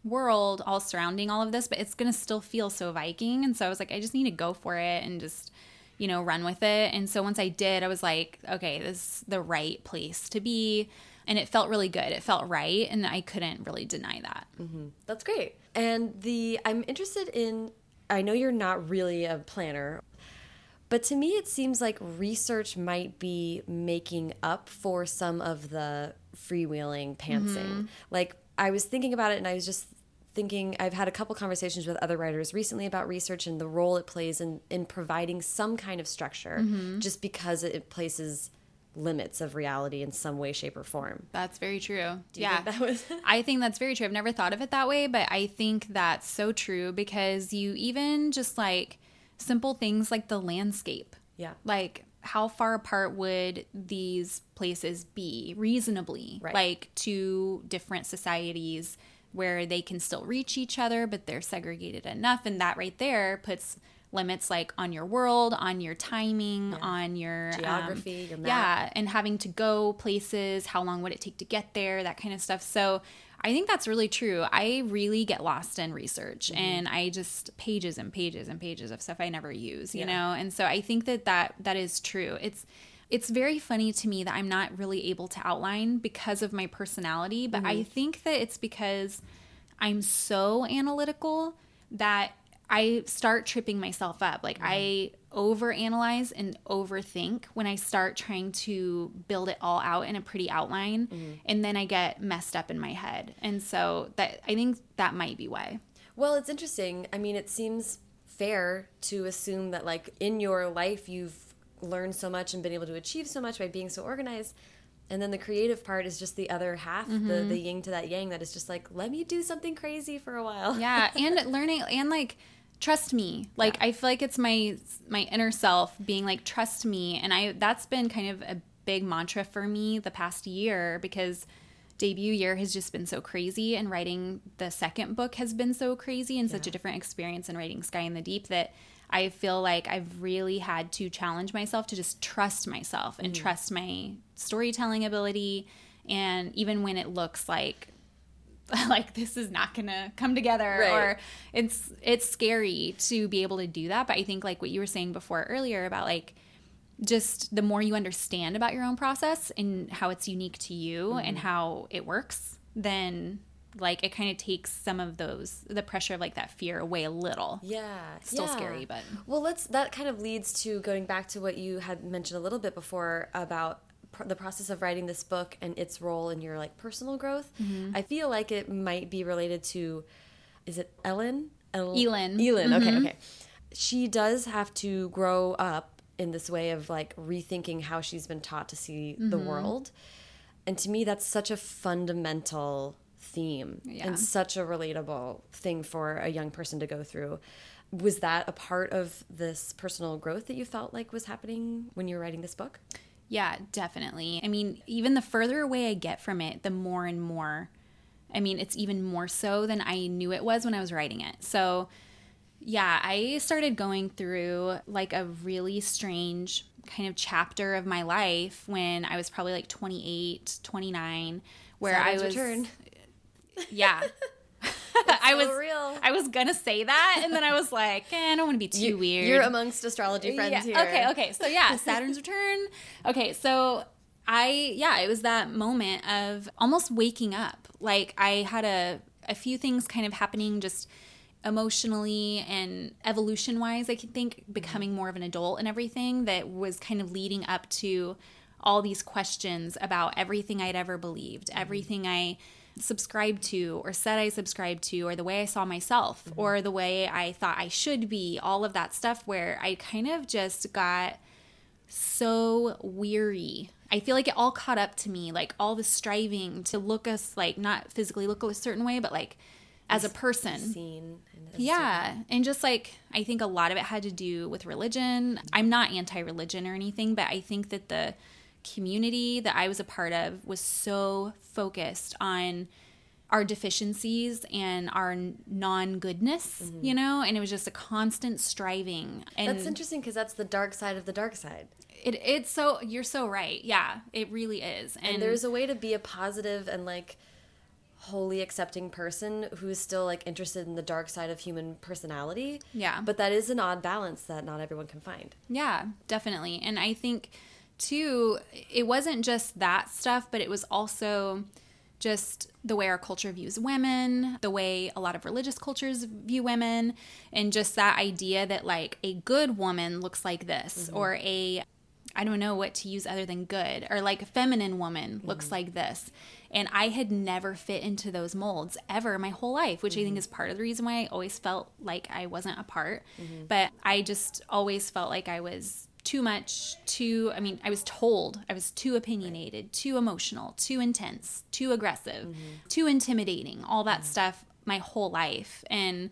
world all surrounding all of this, but it's going to still feel so Viking. And so I was like, I just need to go for it and just, you know, run with it. And so once I did, I was like, okay, this is the right place to be. And it felt really good. It felt right. And I couldn't really deny that. Mm-hmm. That's great. And the, I'm interested in, I know you're not really a planner, but to me, it seems like research might be making up for some of the freewheeling pantsing. Mm -hmm. Like, I was thinking about it and I was just thinking I've had a couple conversations with other writers recently about research and the role it plays in in providing some kind of structure mm -hmm. just because it places limits of reality in some way shape or form. That's very true. yeah. Think was I think that's very true. I've never thought of it that way, but I think that's so true because you even just like simple things like the landscape. Yeah. Like how far apart would these places be reasonably right. like two different societies where they can still reach each other but they're segregated enough and that right there puts limits like on your world on your timing yeah. on your um, geography um, your map. yeah and having to go places how long would it take to get there that kind of stuff so I think that's really true. I really get lost in research mm-hmm. and I just pages and pages and pages of stuff I never use, you yeah. know? And so I think that, that that is true. It's it's very funny to me that I'm not really able to outline because of my personality, but mm-hmm. I think that it's because I'm so analytical that I start tripping myself up. Like mm-hmm. I overanalyze and overthink when I start trying to build it all out in a pretty outline mm-hmm. and then I get messed up in my head. And so that I think that might be why. Well, it's interesting. I mean, it seems fair to assume that like in your life you've learned so much and been able to achieve so much by being so organized and then the creative part is just the other half mm-hmm. the the yin to that yang that is just like let me do something crazy for a while yeah and learning and like trust me like yeah. i feel like it's my my inner self being like trust me and i that's been kind of a big mantra for me the past year because debut year has just been so crazy and writing the second book has been so crazy and yeah. such a different experience in writing sky in the deep that i feel like i've really had to challenge myself to just trust myself and mm. trust my storytelling ability and even when it looks like like this is not gonna come together right. or it's it's scary to be able to do that but i think like what you were saying before earlier about like just the more you understand about your own process and how it's unique to you mm-hmm. and how it works then like it kind of takes some of those the pressure of like that fear away a little yeah it's still yeah. scary but well let's that kind of leads to going back to what you had mentioned a little bit before about the process of writing this book and its role in your like personal growth mm -hmm. i feel like it might be related to is it ellen El elin elin mm -hmm. okay mm-hmm. okay she does have to grow up in this way of like rethinking how she's been taught to see mm -hmm. the mm-hmm. world and to me that's such a fundamental theme yeah. and such a relatable thing for a young person to go through was that a part of this personal growth that you felt like was happening when you were writing this book yeah, definitely. I mean, even the further away I get from it, the more and more, I mean, it's even more so than I knew it was when I was writing it. So, yeah, I started going through like a really strange kind of chapter of my life when I was probably like 28, 29, where I was. Return. Yeah. I was real. I was gonna say that, and then I was like, eh, I don't want to be too you, weird. You're amongst astrology friends yeah. here. Okay, okay. So yeah, Saturn's return. Okay, so I yeah, it was that moment of almost waking up. Like I had a a few things kind of happening just emotionally and evolution wise, I could think becoming more of an adult and everything that was kind of leading up to all these questions about everything I'd ever believed, everything I subscribed to or said I subscribed to or the way I saw myself mm-hmm. or the way I thought I should be, all of that stuff where I kind of just got so weary. I feel like it all caught up to me, like all the striving to look us like not physically look a certain way, but like as a person. Seen. Yeah. And just like I think a lot of it had to do with religion. I'm not anti religion or anything, but I think that the community that I was a part of was so focused on our deficiencies and our non-goodness, mm-hmm. you know, and it was just a constant striving. And that's interesting because that's the dark side of the dark side. It it's so you're so right. Yeah, it really is. And, and there's a way to be a positive and like wholly accepting person who's still like interested in the dark side of human personality. Yeah. But that is an odd balance that not everyone can find. Yeah, definitely. And I think too, it wasn't just that stuff, but it was also just the way our culture views women, the way a lot of religious cultures view women, and just that idea that like a good woman looks like this mm-hmm. or a I don't know what to use other than good or like a feminine woman mm-hmm. looks like this. And I had never fit into those molds ever my whole life, which I think mm-hmm. is part of the reason why I always felt like I wasn't a part. But I just always felt like I was too much, too, I mean, I was told I was too opinionated, too emotional, too intense, too aggressive, mm-hmm. too intimidating, all that mm-hmm. stuff my whole life. And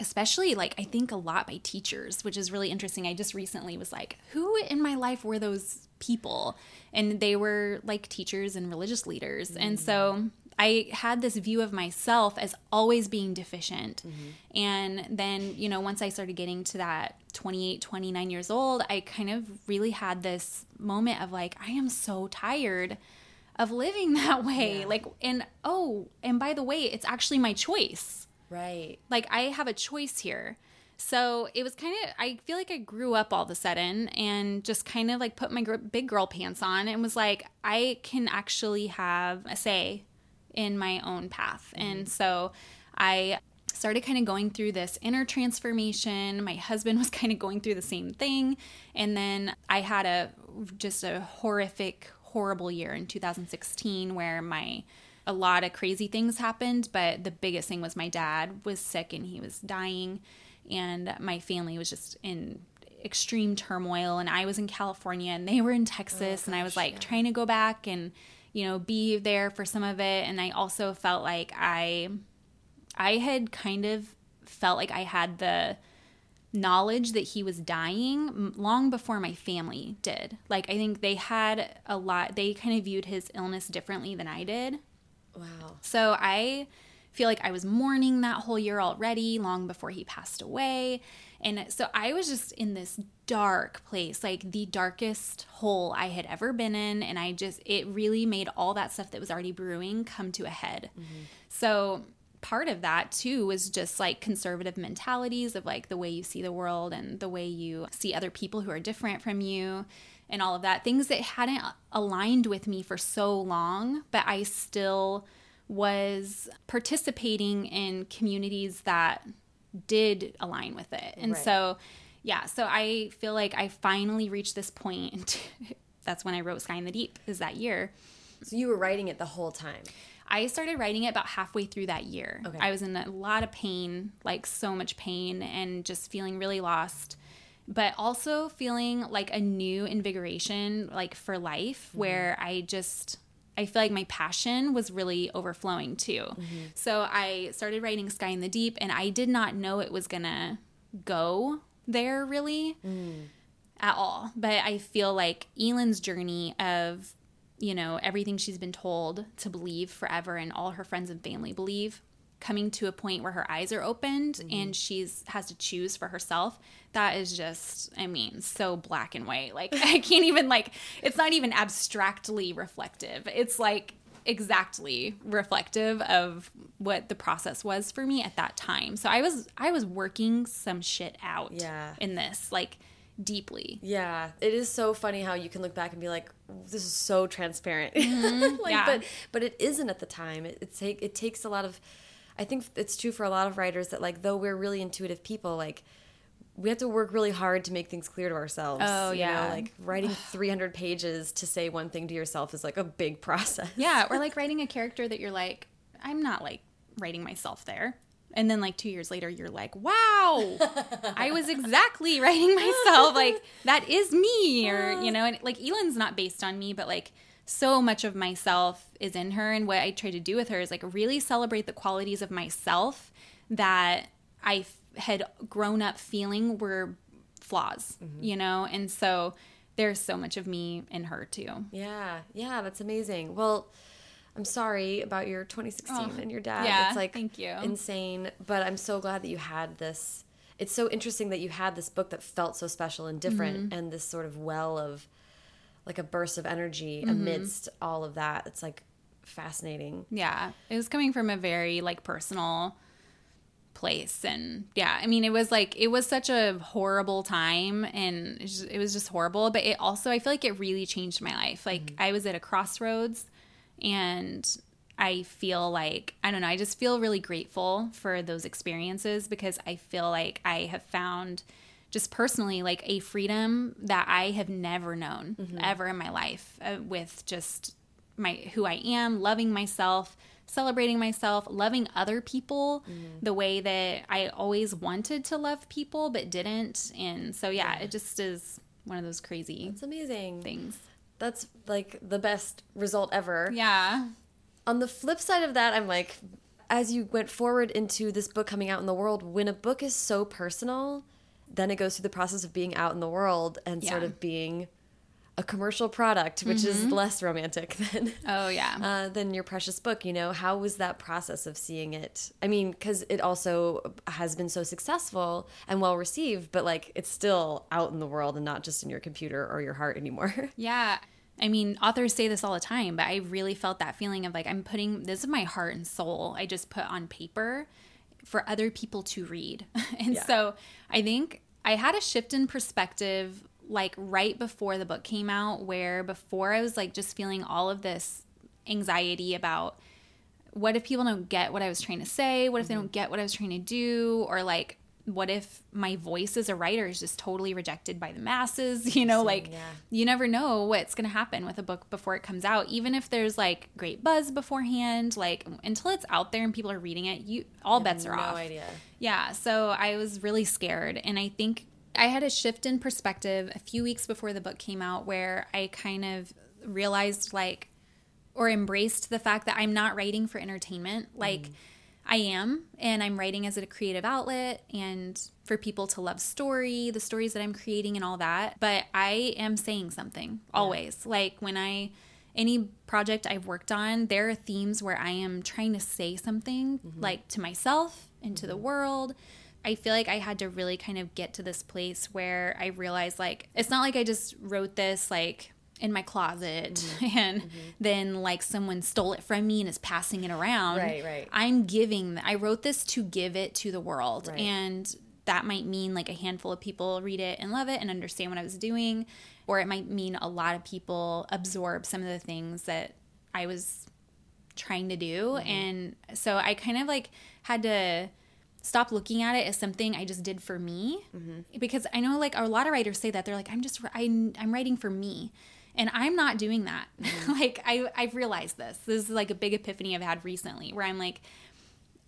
especially like I think a lot by teachers, which is really interesting. I just recently was like, who in my life were those people? And they were like teachers and religious leaders. And so mm-hmm. I had this view of myself as always being deficient. Mm-hmm. And then, you know, once I started getting to that 28, 29 years old, I kind of really had this moment of like, I am so tired of living that way. Like, and oh, and by the way, it's actually my choice Right. like I have a choice here. So it was kind of, I feel like I grew up all of a sudden and just kind of like put my big girl pants on and was like, I can actually have a say in my own path. Mm-hmm. And so I started kind of going through this inner transformation. My husband was kind of going through the same thing. And then I had a just a horrific, horrible year in 2016 where my a lot of crazy things happened, but the biggest thing was my dad was sick and he was dying, and my family was just in extreme turmoil. And I was in California and they were in oh, Texas, and I was like trying to go back and you know be there for some of it. And I also felt like I, I had kind of felt like I had the knowledge that he was dying long before my family did. Like I think they had a lot. They kind of viewed his illness differently than I did. Wow. So I feel like I was mourning that whole year already, long before he passed away. And so I was just in this dark place, like the darkest hole I had ever been in. And I just, it really made all that stuff that was already brewing come to a head. Mm-hmm. So part of that too was just like conservative mentalities of like the way you see the world and the way you see other people who are different from you and all of that things that hadn't aligned with me for so long but i still was participating in communities that did align with it and Right. so yeah so i feel like i finally reached this point that's when i wrote sky in the deep is that year So you were writing it the whole time. I started writing it about halfway through that year. Okay. I was in a lot of pain, like so much pain, and just feeling really lost, but also feeling like a new invigoration, like for life, mm-hmm. where I just. I feel like my passion was really overflowing too. Mm-hmm. So I started writing Sky in the Deep, and I did not know it was gonna go there really mm. at all. But I feel like Eelyn's journey of, you know, everything she's been told to believe forever and all her friends and family believe, coming to a point where her eyes are opened mm-hmm. and she's has to choose for herself. That is just, I mean, so black and white. Like I can't even like it's not even abstractly reflective. It's like exactly reflective of what the process was for me at that time. So I was I was working some shit out Yeah. in this like deeply. Yeah, it is so funny how you can look back and be like, "This is so transparent," mm-hmm. like, Yeah. but but it isn't at the time. It it, take, it takes a lot of. I think it's true for a lot of writers that like though we're really intuitive people, like we have to work really hard to make things clear to ourselves. Oh, you yeah. know, like writing 300 pages to say one thing to yourself is like a big process. Yeah, or like writing a character that you're like, I'm not like writing myself there. And then like 2 years later you're like, "Wow. I was exactly writing myself like that is me." Or, you know, and like Eelyn's not based on me, but like so much of myself is in her and what I try to do with her is like really celebrate the qualities of myself that I f- had grown up feeling were flaws, you know? And so there's so much of me in her too. Yeah, yeah, that's amazing. Well, I'm sorry about your 2016 and your dad. Oh, yeah, it's like thank you. insane, but I'm so glad that you had this. It's so interesting that you had this book that felt so special and different, Mm-hmm. and this sort of well of like a burst of energy Mm-hmm. amidst all of that. It's like fascinating. Yeah. It was coming from a very like personal place and yeah i mean it was like it was such a horrible time and it, was just horrible but it also i feel like it really changed my life like mm-hmm. i was at a crossroads and i feel like i don't know i just feel really grateful for those experiences because i feel like i have found just personally like a freedom that i have never known mm-hmm. ever in my life uh, with just my who i am loving myself celebrating myself, loving other people mm. the way that I always wanted to love people but didn't. And so yeah, it just is one of those crazy That's amazing things. That's like the best result ever. Yeah. On the flip side of that, I'm like as you went forward into this book coming out in the world, when a book is so personal, then it goes through the process of being out in the world and yeah. sort of being a commercial product, which mm -hmm. is mm-hmm. less romantic than oh yeah uh, than your precious book. You know, how was that process of seeing it? I mean, because it also has been so successful and well received, but like it's still out in the world and not just in your computer or your heart anymore. Yeah. I mean, authors say this all the time, but I really felt that feeling of like I'm putting this is my heart and soul. I just put on paper for other people to read. and yeah. so I think I had a shift in perspective like right before the book came out where before I was like just feeling all of this anxiety about what if people don't get what I was trying to say? What if they mm-hmm. don't get what I was trying to do? Or like what if my voice as a writer is just totally rejected by the masses? You know, like yeah. you never know what's going to happen with a book before it comes out. Even if there's like great buzz beforehand, like until it's out there and people are reading it, you all bets are no off. No idea. Yeah, so I was really scared and I think I had a shift in perspective a few weeks before the book came out where I kind of realized like or embraced the fact that I'm not writing for entertainment. Like mm. I am, and I'm writing as a creative outlet and for people to love story, the stories that I'm creating and all that. But I am saying something always. Yeah. Like when I any project I've worked on, there are themes where I am trying to say something mm-hmm. like to myself and to the mm-hmm. world I feel like I had to really kind of get to this place where I realized like it's not like I just wrote this like in my closet mm-hmm. and mm-hmm. then like someone stole it from me and is passing it around. Right, right. I'm giving I wrote this to give it to the world right. and that might mean like a handful of people read it and love it and understand what I was doing or it might mean a lot of people absorb some of the things that I was trying to do mm-hmm. and so I kind of like had to stop looking at it as something I just did for me mm-hmm. because I know like a lot of writers say that they're like I'm just I, I'm writing for me and I'm not doing that mm-hmm. like I I've realized this this is like a big epiphany I've had recently where I'm like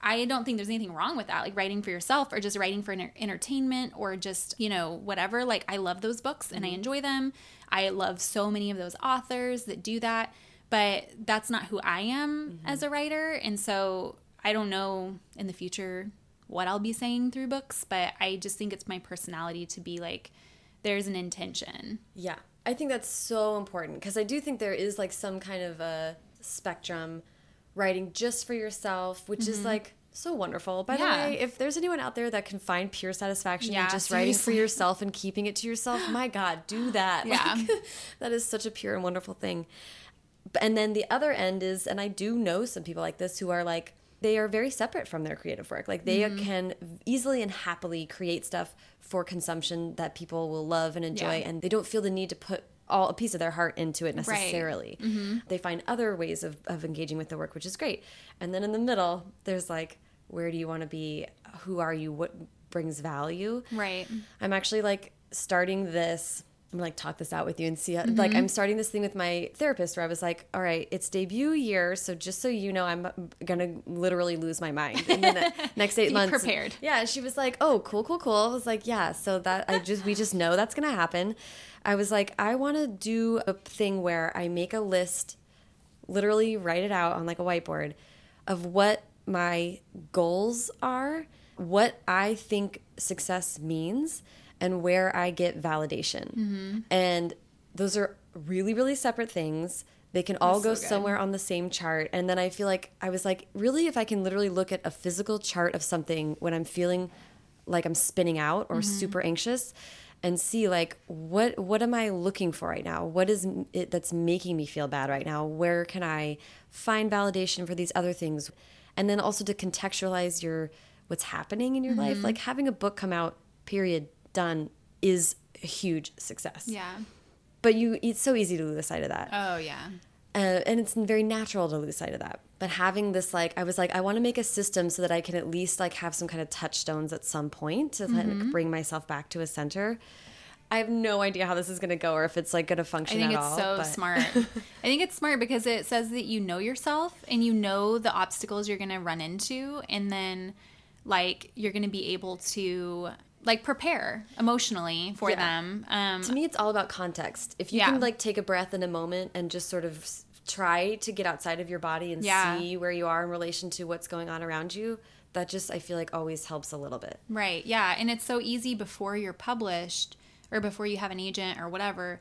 I don't think there's anything wrong with that like writing for yourself or just writing for entertainment or just you know whatever like I love those books mm-hmm. and I mm-hmm. enjoy them I love so many of those authors that do that but that's not who I am mm-hmm. as a writer and so I don't know in the future what I'll be saying through books, but I just think it's my personality to be like, there's an intention. Yeah. I think that's so important because I do think there is like some kind of a spectrum writing just for yourself, which mm -hmm. is mm-hmm. like so wonderful. By yeah. the way, if there's anyone out there that can find pure satisfaction yeah, in just seriously. writing for yourself and keeping it to yourself, my God, do that. Yeah. Like, that is such a pure and wonderful thing. And then the other end is, and I do know some people like this who are like, they are very separate from their creative work. Like they mm -hmm. can easily and happily create stuff for consumption that people will love and enjoy, yeah. and they don't feel the need to put all a piece of their heart into it necessarily. Right. Mm -hmm. They find other ways of, of engaging with the work, which is great. And then in the middle, there's like, where do you want to be? Who are you? What brings value? Right. I'm actually like starting this I'm gonna like talk this out with you and see how, mm -hmm. like I'm starting this thing with my therapist where I was like, all right, it's debut year, so just so you know, I'm gonna literally lose my mind in the next eight months. Prepared. Yeah, she was like, oh, cool, cool, cool. I was like, yeah, so that I just we just know that's gonna happen. I was like, I want to do a thing where I make a list, literally write it out on like a whiteboard, of what my goals are, what I think success means and where I get validation. Mm -hmm. And those are really, really separate things. They can all That's go so somewhere on the same chart. And then I feel like I was like, really, if I can literally look at a physical chart of something when I'm feeling like I'm spinning out or mm -hmm. super anxious, and see like what what am I looking for right now? What is it that's making me feel bad right now? Where can I find validation for these other things? And then also to contextualize your what's happening in your mm -hmm. life. Mm-hmm. Like having a book come out, period, done is a huge success. Yeah. But you it's so easy to lose sight of that. Oh yeah. Uh, and it's very natural to lose sight of that. But having this, like, I was like, I want to make a system so that I can at least like have some kind of touchstones at some point to mm -hmm. like, bring myself back to a center. I have no idea how this is going to go or if it's like going to function. I think it's all, so but... smart. I think it's smart because it says that you know yourself and you know the obstacles you're going to run into, and then like you're going to be able to like prepare emotionally for yeah. them. Um, to me, it's all about context. If you yeah. can like take a breath in a moment and just sort of try to get outside of your body and yeah. see where you are in relation to what's going on around you, that just I feel like always helps a little bit. Right. Yeah, and it's so easy before you're published or before you have an agent or whatever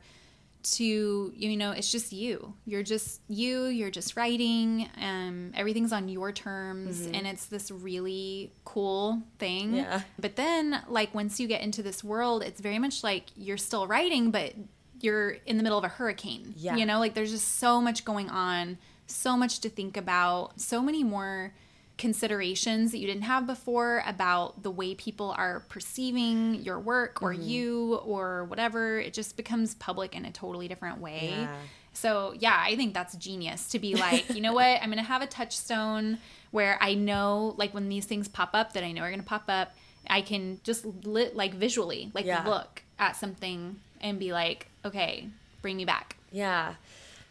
to you know it's just you. You're just you you're just writing um everything's on your terms mm-hmm. and it's this really cool thing. Yeah. But then like once you get into this world it's very much like you're still writing but you're in the middle of a hurricane. Yeah. you know like there's just so much going on so much to think about so many more considerations that you didn't have before about the way people are perceiving your work or mm-hmm. you or whatever. It just becomes public in a totally different way. Yeah. So, yeah, I think that's genius to be like, you know what? I'm going to have a touchstone where I know, like, when these things pop up that I know are going to pop up, I can just lit, like, visually, like, yeah. look at something and be like, okay, bring me back. Yeah.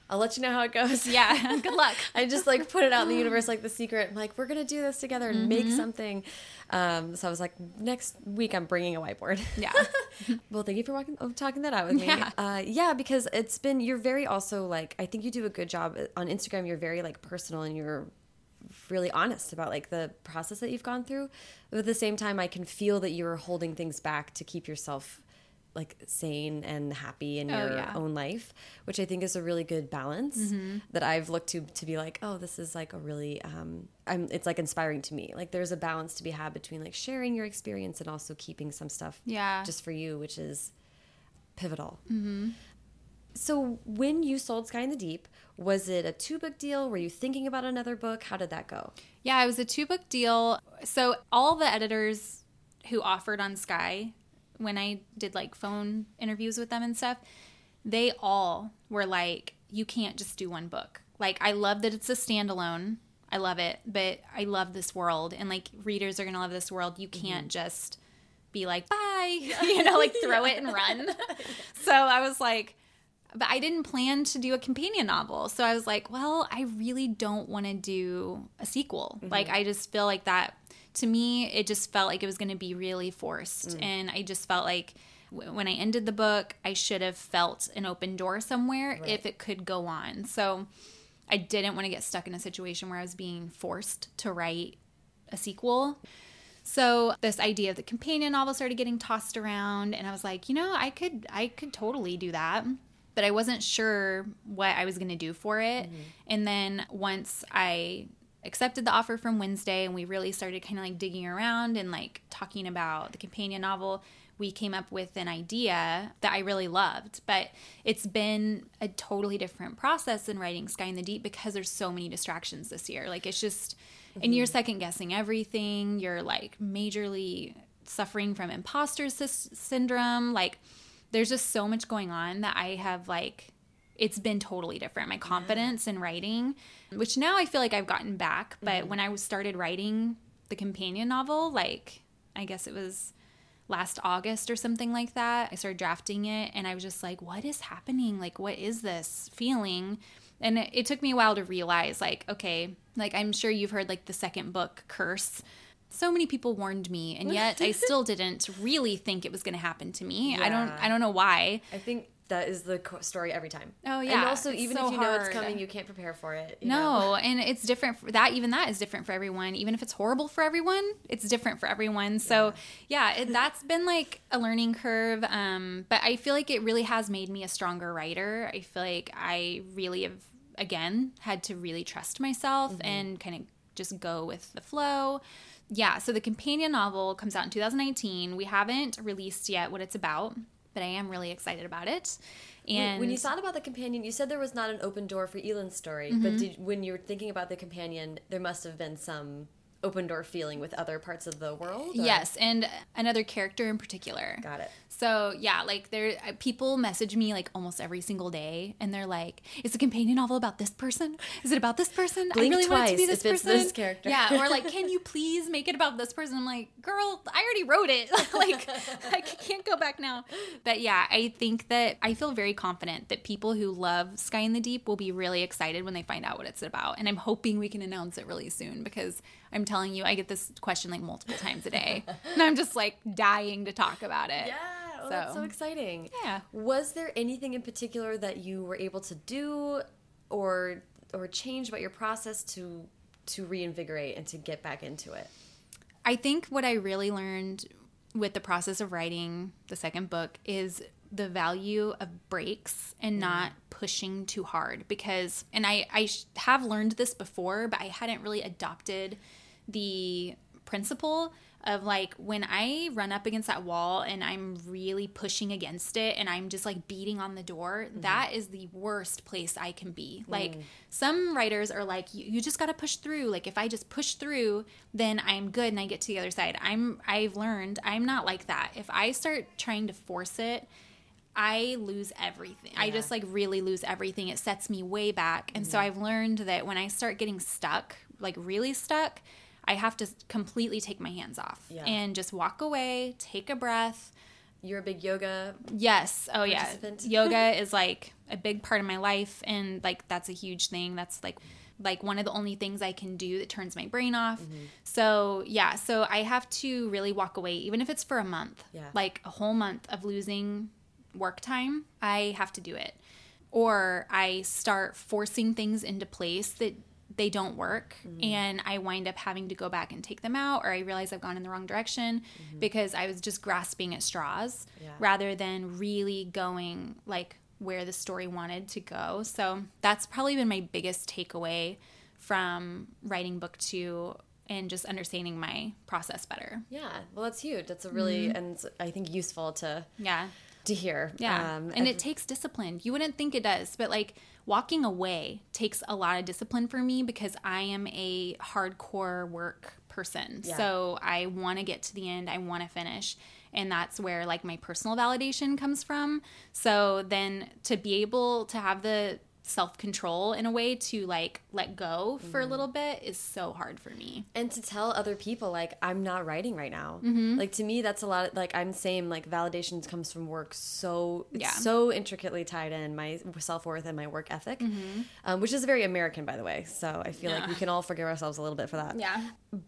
I'll let you know how it goes. Yeah. Good luck. I just like put it out in the universe like the secret. I'm like, we're gonna do this together and mm -hmm. make mm-hmm. something. Um, so I was like, next week I'm bringing a whiteboard. Yeah. well, thank you for walking, oh, talking that out with me. Yeah. Uh, yeah, because it's been you're very also like I think you do a good job on Instagram. You're very like personal and you're really honest about like the process that you've gone through. But at the same time, I can feel that you're holding things back to keep yourself like sane and happy in oh, your yeah. own life, which I think is a really good balance mm -hmm. that I've looked to to be like, oh, this is like a really um I'm it's like inspiring to me. Like there's a balance to be had between like sharing your experience and also keeping some stuff yeah just for you, which is pivotal. Mm -hmm. So when you sold Sky in the Deep, was it a two book deal? Were you thinking about another book? How did that go? Yeah, it was a two book deal. So all the editors who offered on Sky when I did like phone interviews with them and stuff, they all were like, you can't just do one book. Like, I love that it's a standalone. I love it, but I love this world, and like readers are gonna love this world. You can't mm-hmm. just be like, bye, you know, like throw yeah. it and run. so I was like, but I didn't plan to do a companion novel. So I was like, well, I really don't want to do a sequel. Mm-hmm. Like, I just feel like that to me, it just felt like it was going to be really forced. Mm. And I just felt like when I ended the book, I should have felt an open door somewhere right. if it could go on. So I didn't want to get stuck in a situation where I was being forced to write a sequel. So this idea of the companion novel started getting tossed around and I was like, you know, I could I could totally do that. But I wasn't sure what I was going to do for it. Mm-hmm. And then once I accepted the offer from Wednesday and we really started kind of like digging around and like talking about the companion novel, we came up with an idea that I really loved. But it's been a totally different process in writing Sky in the Deep because there's so many distractions this year. Like it's just, mm-hmm. and you're mm-hmm. second guessing everything. You're like majorly suffering from imposter sy- syndrome. Like there's just so much going on that I have like it's been totally different. My confidence yeah. in writing, which now I feel like I've gotten back, but mm-hmm. when I started writing the companion novel, like I guess it was last August or something like that, I started drafting it and I was just like, what is happening? Like, what is this feeling? And it, it took me a while to realize, like, okay, like I'm sure you've heard like the second book, Curse so many people warned me and yet i still didn't really think it was going to happen to me yeah. i don't i don't know why i think that is the story every time. Oh yeah. And also, even so if you know it's coming, you can't prepare for it. no, know? and it's different. For that even that is different for everyone. Even if it's horrible for everyone, it's different for everyone. So yeah, yeah it, that's been like a learning curve. Um, but I feel like it really has made me a stronger writer. I feel like I really have again had to really trust myself mm-hmm. and kind of just go with the flow. Yeah, so the companion novel comes out in 2019. We haven't released yet what it's about but I am really excited about it. And when you thought about the companion, you said there was not an open door for Eelyn's story, Mm-hmm. but did, when you were thinking about the companion, there must have been some open door feeling with other parts of the world. or- yes, and another character in particular. got it. So yeah, like there, people message me like almost every single day, and they're like, "Is the companion novel about this person? Is it about this person? Blink I really want it to be this person." this character. Yeah, or like, "Can you please make it about this person?" I'm like, "Girl, I already wrote it. like, I can't go back now." But yeah, I think that I feel very confident that people who love Sky in the Deep will be really excited when they find out what it's about, and I'm hoping we can announce it really soon because I'm telling you, I get this question like multiple times a day, and I'm just like dying to talk about it. Yeah, well, that's so So- exciting. Yeah. Was there anything in particular that you were able to do or or change about your process to to reinvigorate and to get back into it? I think what I really learned with the process of writing the second book is the value of breaks and mm-hmm. not pushing too hard because and I I have learned this before but I hadn't really adopted the principle of like when I run up against that wall and I'm really pushing against it and I'm just like beating on the door, mm-hmm. that is the worst place I can be. Mm. Like some writers are like, you, you just got to push through. Like if I just push through, then I'm good and I get to the other side. I'm I've learned I'm not like that. If I start trying to force it, I lose everything. I just like really lose everything. It sets me way back. And so mm. I've learned that when I start getting stuck, like really stuck, I have to completely take my hands off Yeah. and just walk away, take a breath. You're a big yoga. Yes. Oh yeah. Yoga is like a big part of my life and like that's a huge thing. That's like like one of the only things I can do that turns my brain off. Mm-hmm. So, yeah, so I have to really walk away even if it's for a month. Yeah. Like a whole month of losing work time, I have to do it. Or I start forcing things into place that they don't work Mm-hmm. and I wind up having to go back and take them out or I realize I've gone in the wrong direction because I was just grasping at straws Mm-hmm. Yeah. rather than really going like where the story wanted to go. So that's probably been my biggest takeaway from writing book 2 and just understanding my process better. Yeah, well, that's huge. That's a really and I think useful to Yeah. to hear. Yeah. Um, and I've- it takes discipline. You wouldn't think it does, but like walking away takes a lot of discipline for me because I am a hardcore work person. Yeah. So I want to get to the end, I want to finish. And that's where like my personal validation comes from. So then to be able to have the self control in a way to like let go for a Mm-hmm. little bit is so hard for me. and to tell other people like I'm not writing right now. Mm-hmm. Like to me, that's a lot. Of, like I'm same. Like validations comes from work. So it's Yeah. so intricately tied in my self worth and my work ethic, um, which is very American, by the way. So I feel like Mm-hmm. We can all forgive ourselves a little bit for that. Yeah.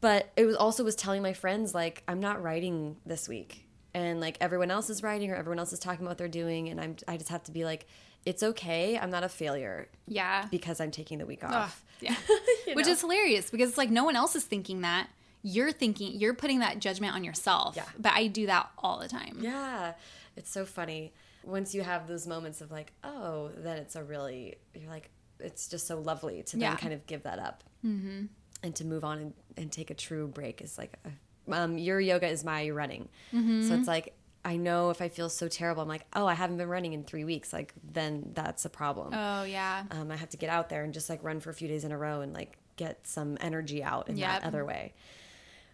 but it was also was telling my friends like i'm not writing this week and like everyone else is writing or everyone else is talking about what they're doing and i'm i just have to be like it's okay i'm not a failure Yeah. because i'm taking the week off yeah. Which know? is hilarious because it's like no one else is thinking that. You're thinking, you're putting that judgment on yourself. Yeah. But I do that all the time. yeah it's so funny once you have those moments of like oh then it's a really you're like it's just so lovely to then Yeah. kind of give that up mm-hmm. and to move on and, and take a true break is like a, um, your yoga is my running Mm-hmm. so it's like i know if i feel so terrible i'm like oh i haven't been running in three weeks like then that's a problem Oh, yeah. um, i have to get out there and just like run for a few days in a row and like get some energy out in Yep. that other way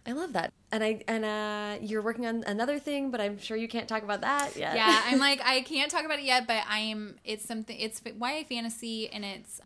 i love that and i and uh you're working on another thing but i'm sure you can't talk about that yet Yeah. I'm like, I can't talk about it yet, but I'm, it's something, it's YA fantasy and it's,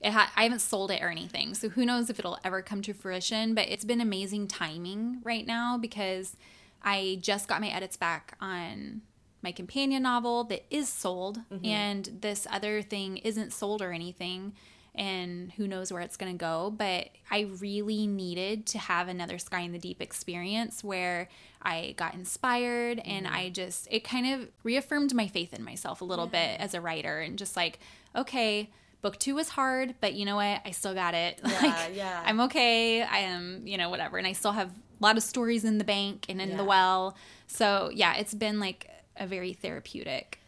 it ha- I haven't sold it or anything. So who knows if it'll ever come to fruition, but it's been amazing timing right now because I just got my edits back on my companion novel that is sold mm-hmm. and this other thing isn't sold or anything and who knows where it's going to go but i really needed to have another sky in the deep experience where i got inspired and mm-hmm. i just it kind of reaffirmed my faith in myself a little bit as a writer and just like okay book two was hard but you know what? I still got it. Like yeah. i'm okay. I am you know whatever. And i still have a lot of stories in the bank and in Yeah. the well so yeah it's been like a very therapeutic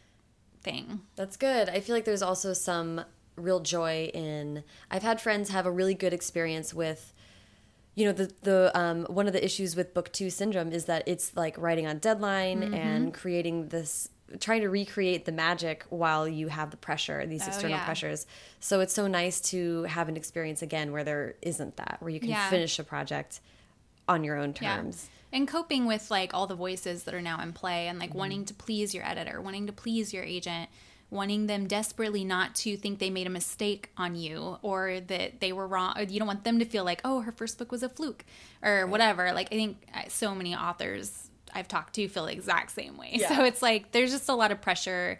thing That's good. I feel like there's also some real joy in. I've had friends have a really good experience with. You know the the um, one of the issues with book two syndrome is that it's like writing on deadline and creating this trying to recreate the magic while you have the pressure, these Oh, external yeah. pressures. So it's so nice to have an experience again where there isn't that, where you can Yeah. finish a project on your own Yeah. terms. And coping with like all the voices that are now in play and like wanting to please your editor, wanting to please your agent, wanting them desperately not to think they made a mistake on you or that they were wrong. Or you don't want them to feel like, oh, her first book was a fluke or whatever. Like, I think uh, so many authors I've talked to feel the exact same way. Yeah. So it's like there's just a lot of pressure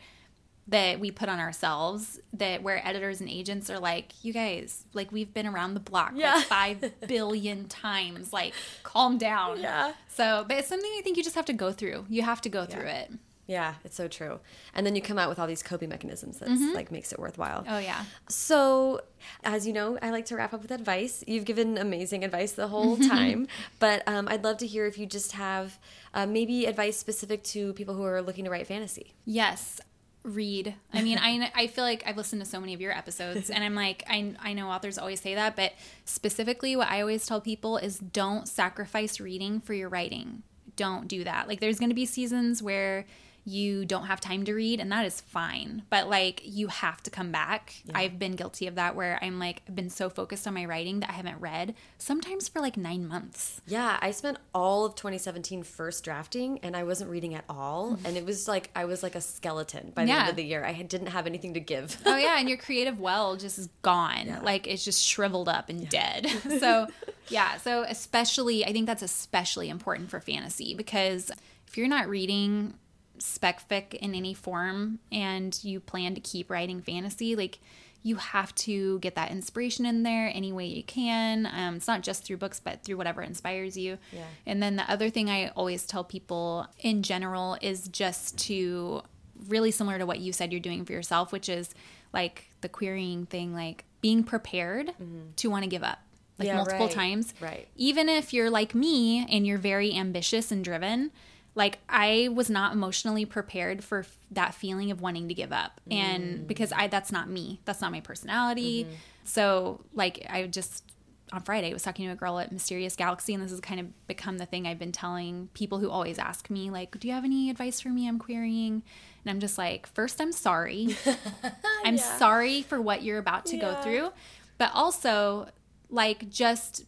that we put on ourselves that where editors and agents are like you guys like we've been around the block Yeah. like 5 billion times like calm down Yeah. so but it's something i think you just have to go through you have to go through it Yeah, it's so true. And then you come out with all these coping mechanisms that like makes it worthwhile. oh yeah So, as you know, I like to wrap up with advice. You've given amazing advice the whole time, but um, I'd love to hear if you just have uh, maybe advice specific to people who are looking to write fantasy. yes read. I mean i i feel like i've listened to so many of your episodes and i'm like i i know authors always say that but specifically what i always tell people is don't sacrifice reading for your writing. Don't do that. Like there's going to be seasons where you don't have time to read and that is fine. But like you have to come back. I've been guilty of that where i'm like I've been so focused on my writing that i haven't read sometimes for like nine months. Yeah, I spent all of 2017 first drafting and I wasn't reading at all. Mm. And it was like, I was like a skeleton by the end of the year. I didn't have anything to give. oh yeah and your creative well just is gone. Like it's just shriveled up and dead. So yeah so especially i think that's especially important for fantasy because if you're not reading spec fic in any form and you plan to keep writing fantasy like you have to get that inspiration in there any way you can um, it's not just through books but through whatever inspires you Yeah. and then the other thing i always tell people in general is just to really similar to what you said you're doing for yourself which is like the querying thing like being prepared to want to give up like Mm-hmm. Yeah, multiple right, times right. even if you're like me and you're very ambitious and driven like i was not emotionally prepared for f- that feeling of wanting to give up. Mm. and because i that's not me. That's not my personality. Mm-hmm. so like i just on friday I was talking to a girl at mysterious galaxy and this has kind of become the thing i've been telling people who always ask me like do you have any advice for me? I'm querying. And i'm just like first i'm sorry. I'm sorry for what you're about to go through. But also like just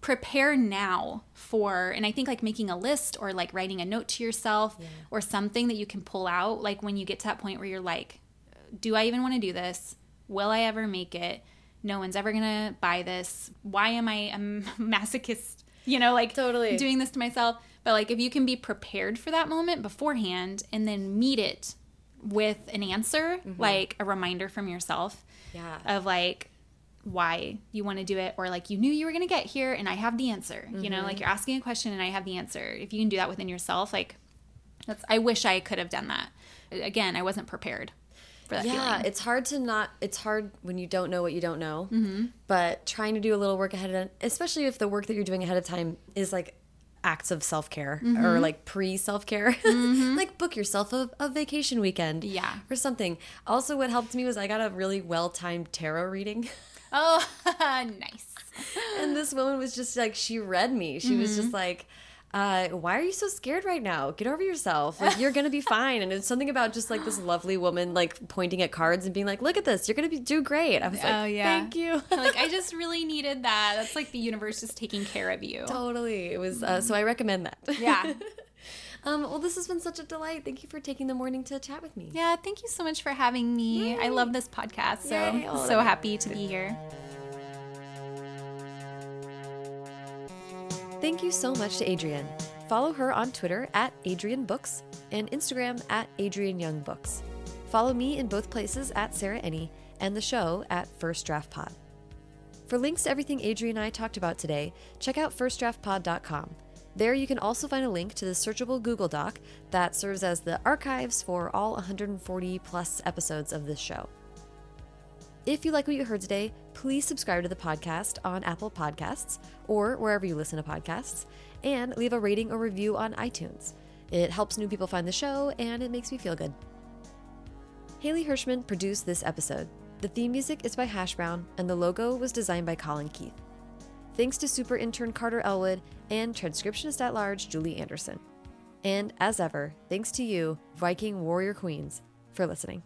prepare now for and i think like making a list or like writing a note to yourself or something that you can pull out like when you get to that point where you're like do i even want to do this? Will i ever make it? No one's ever gonna buy this. Why am i a masochist you know like Totally. doing this to myself? But like if you can be prepared for that moment beforehand and then meet it with an answer mm-hmm. like a reminder from yourself Yeah. of like why you want to do it or like you knew you were going to get here and I have the answer. You know, like you're asking a question and I have the answer. If you can do that within yourself, like that's I wish I could have done that. Again, I wasn't prepared for that yeah, feeling. it's hard to not. It's hard when you don't know what you don't know. Mm-hmm. But trying to do a little work ahead of, especially if the work that you're doing ahead of time is like acts of self care Mm-hmm. or like pre self care, like book yourself a, a vacation weekend, Yeah. or something. Also, what helped me was I got a really well timed tarot reading. Oh, nice. and this woman was just like she read me she was Mm-hmm. just like uh, why are you so scared right now get over yourself like, you're gonna be fine and it's something about just like this lovely woman like pointing at cards and being like look at this you're gonna be do great i was like Oh, yeah. thank you like I just really needed that. That's like the universe just taking care of you. totally it was uh, so i recommend that Yeah. Um well this has been such a delight thank you for taking the morning to chat with me Yeah, thank you so much for having me. I love this podcast. So Yay. Oh, so happy to be here. Thank you so much to Adrienne. Follow her on Twitter at Adrienne Books and Instagram at Adrienne Young Books. Follow me in both places at Sarah Enni and the show at First Draft Pod. For links to everything Adrienne and I talked about today, check out firstdraftpod.com. There you can also find a link to the searchable Google Doc that serves as the archives for all 140 plus episodes of this show. If you like what you heard today, please subscribe to the podcast on Apple Podcasts or wherever you listen to podcasts, and leave a rating or review on iTunes. It helps new people find the show, and it makes me feel good. Haley Hirschman produced this episode. The theme music is by Hash Brown, and the logo was designed by Colin Keith. Thanks to super intern Carter Elwood and transcriptionist at large Julie Anderson. And as ever, thanks to you, Viking Warrior Queens, for listening.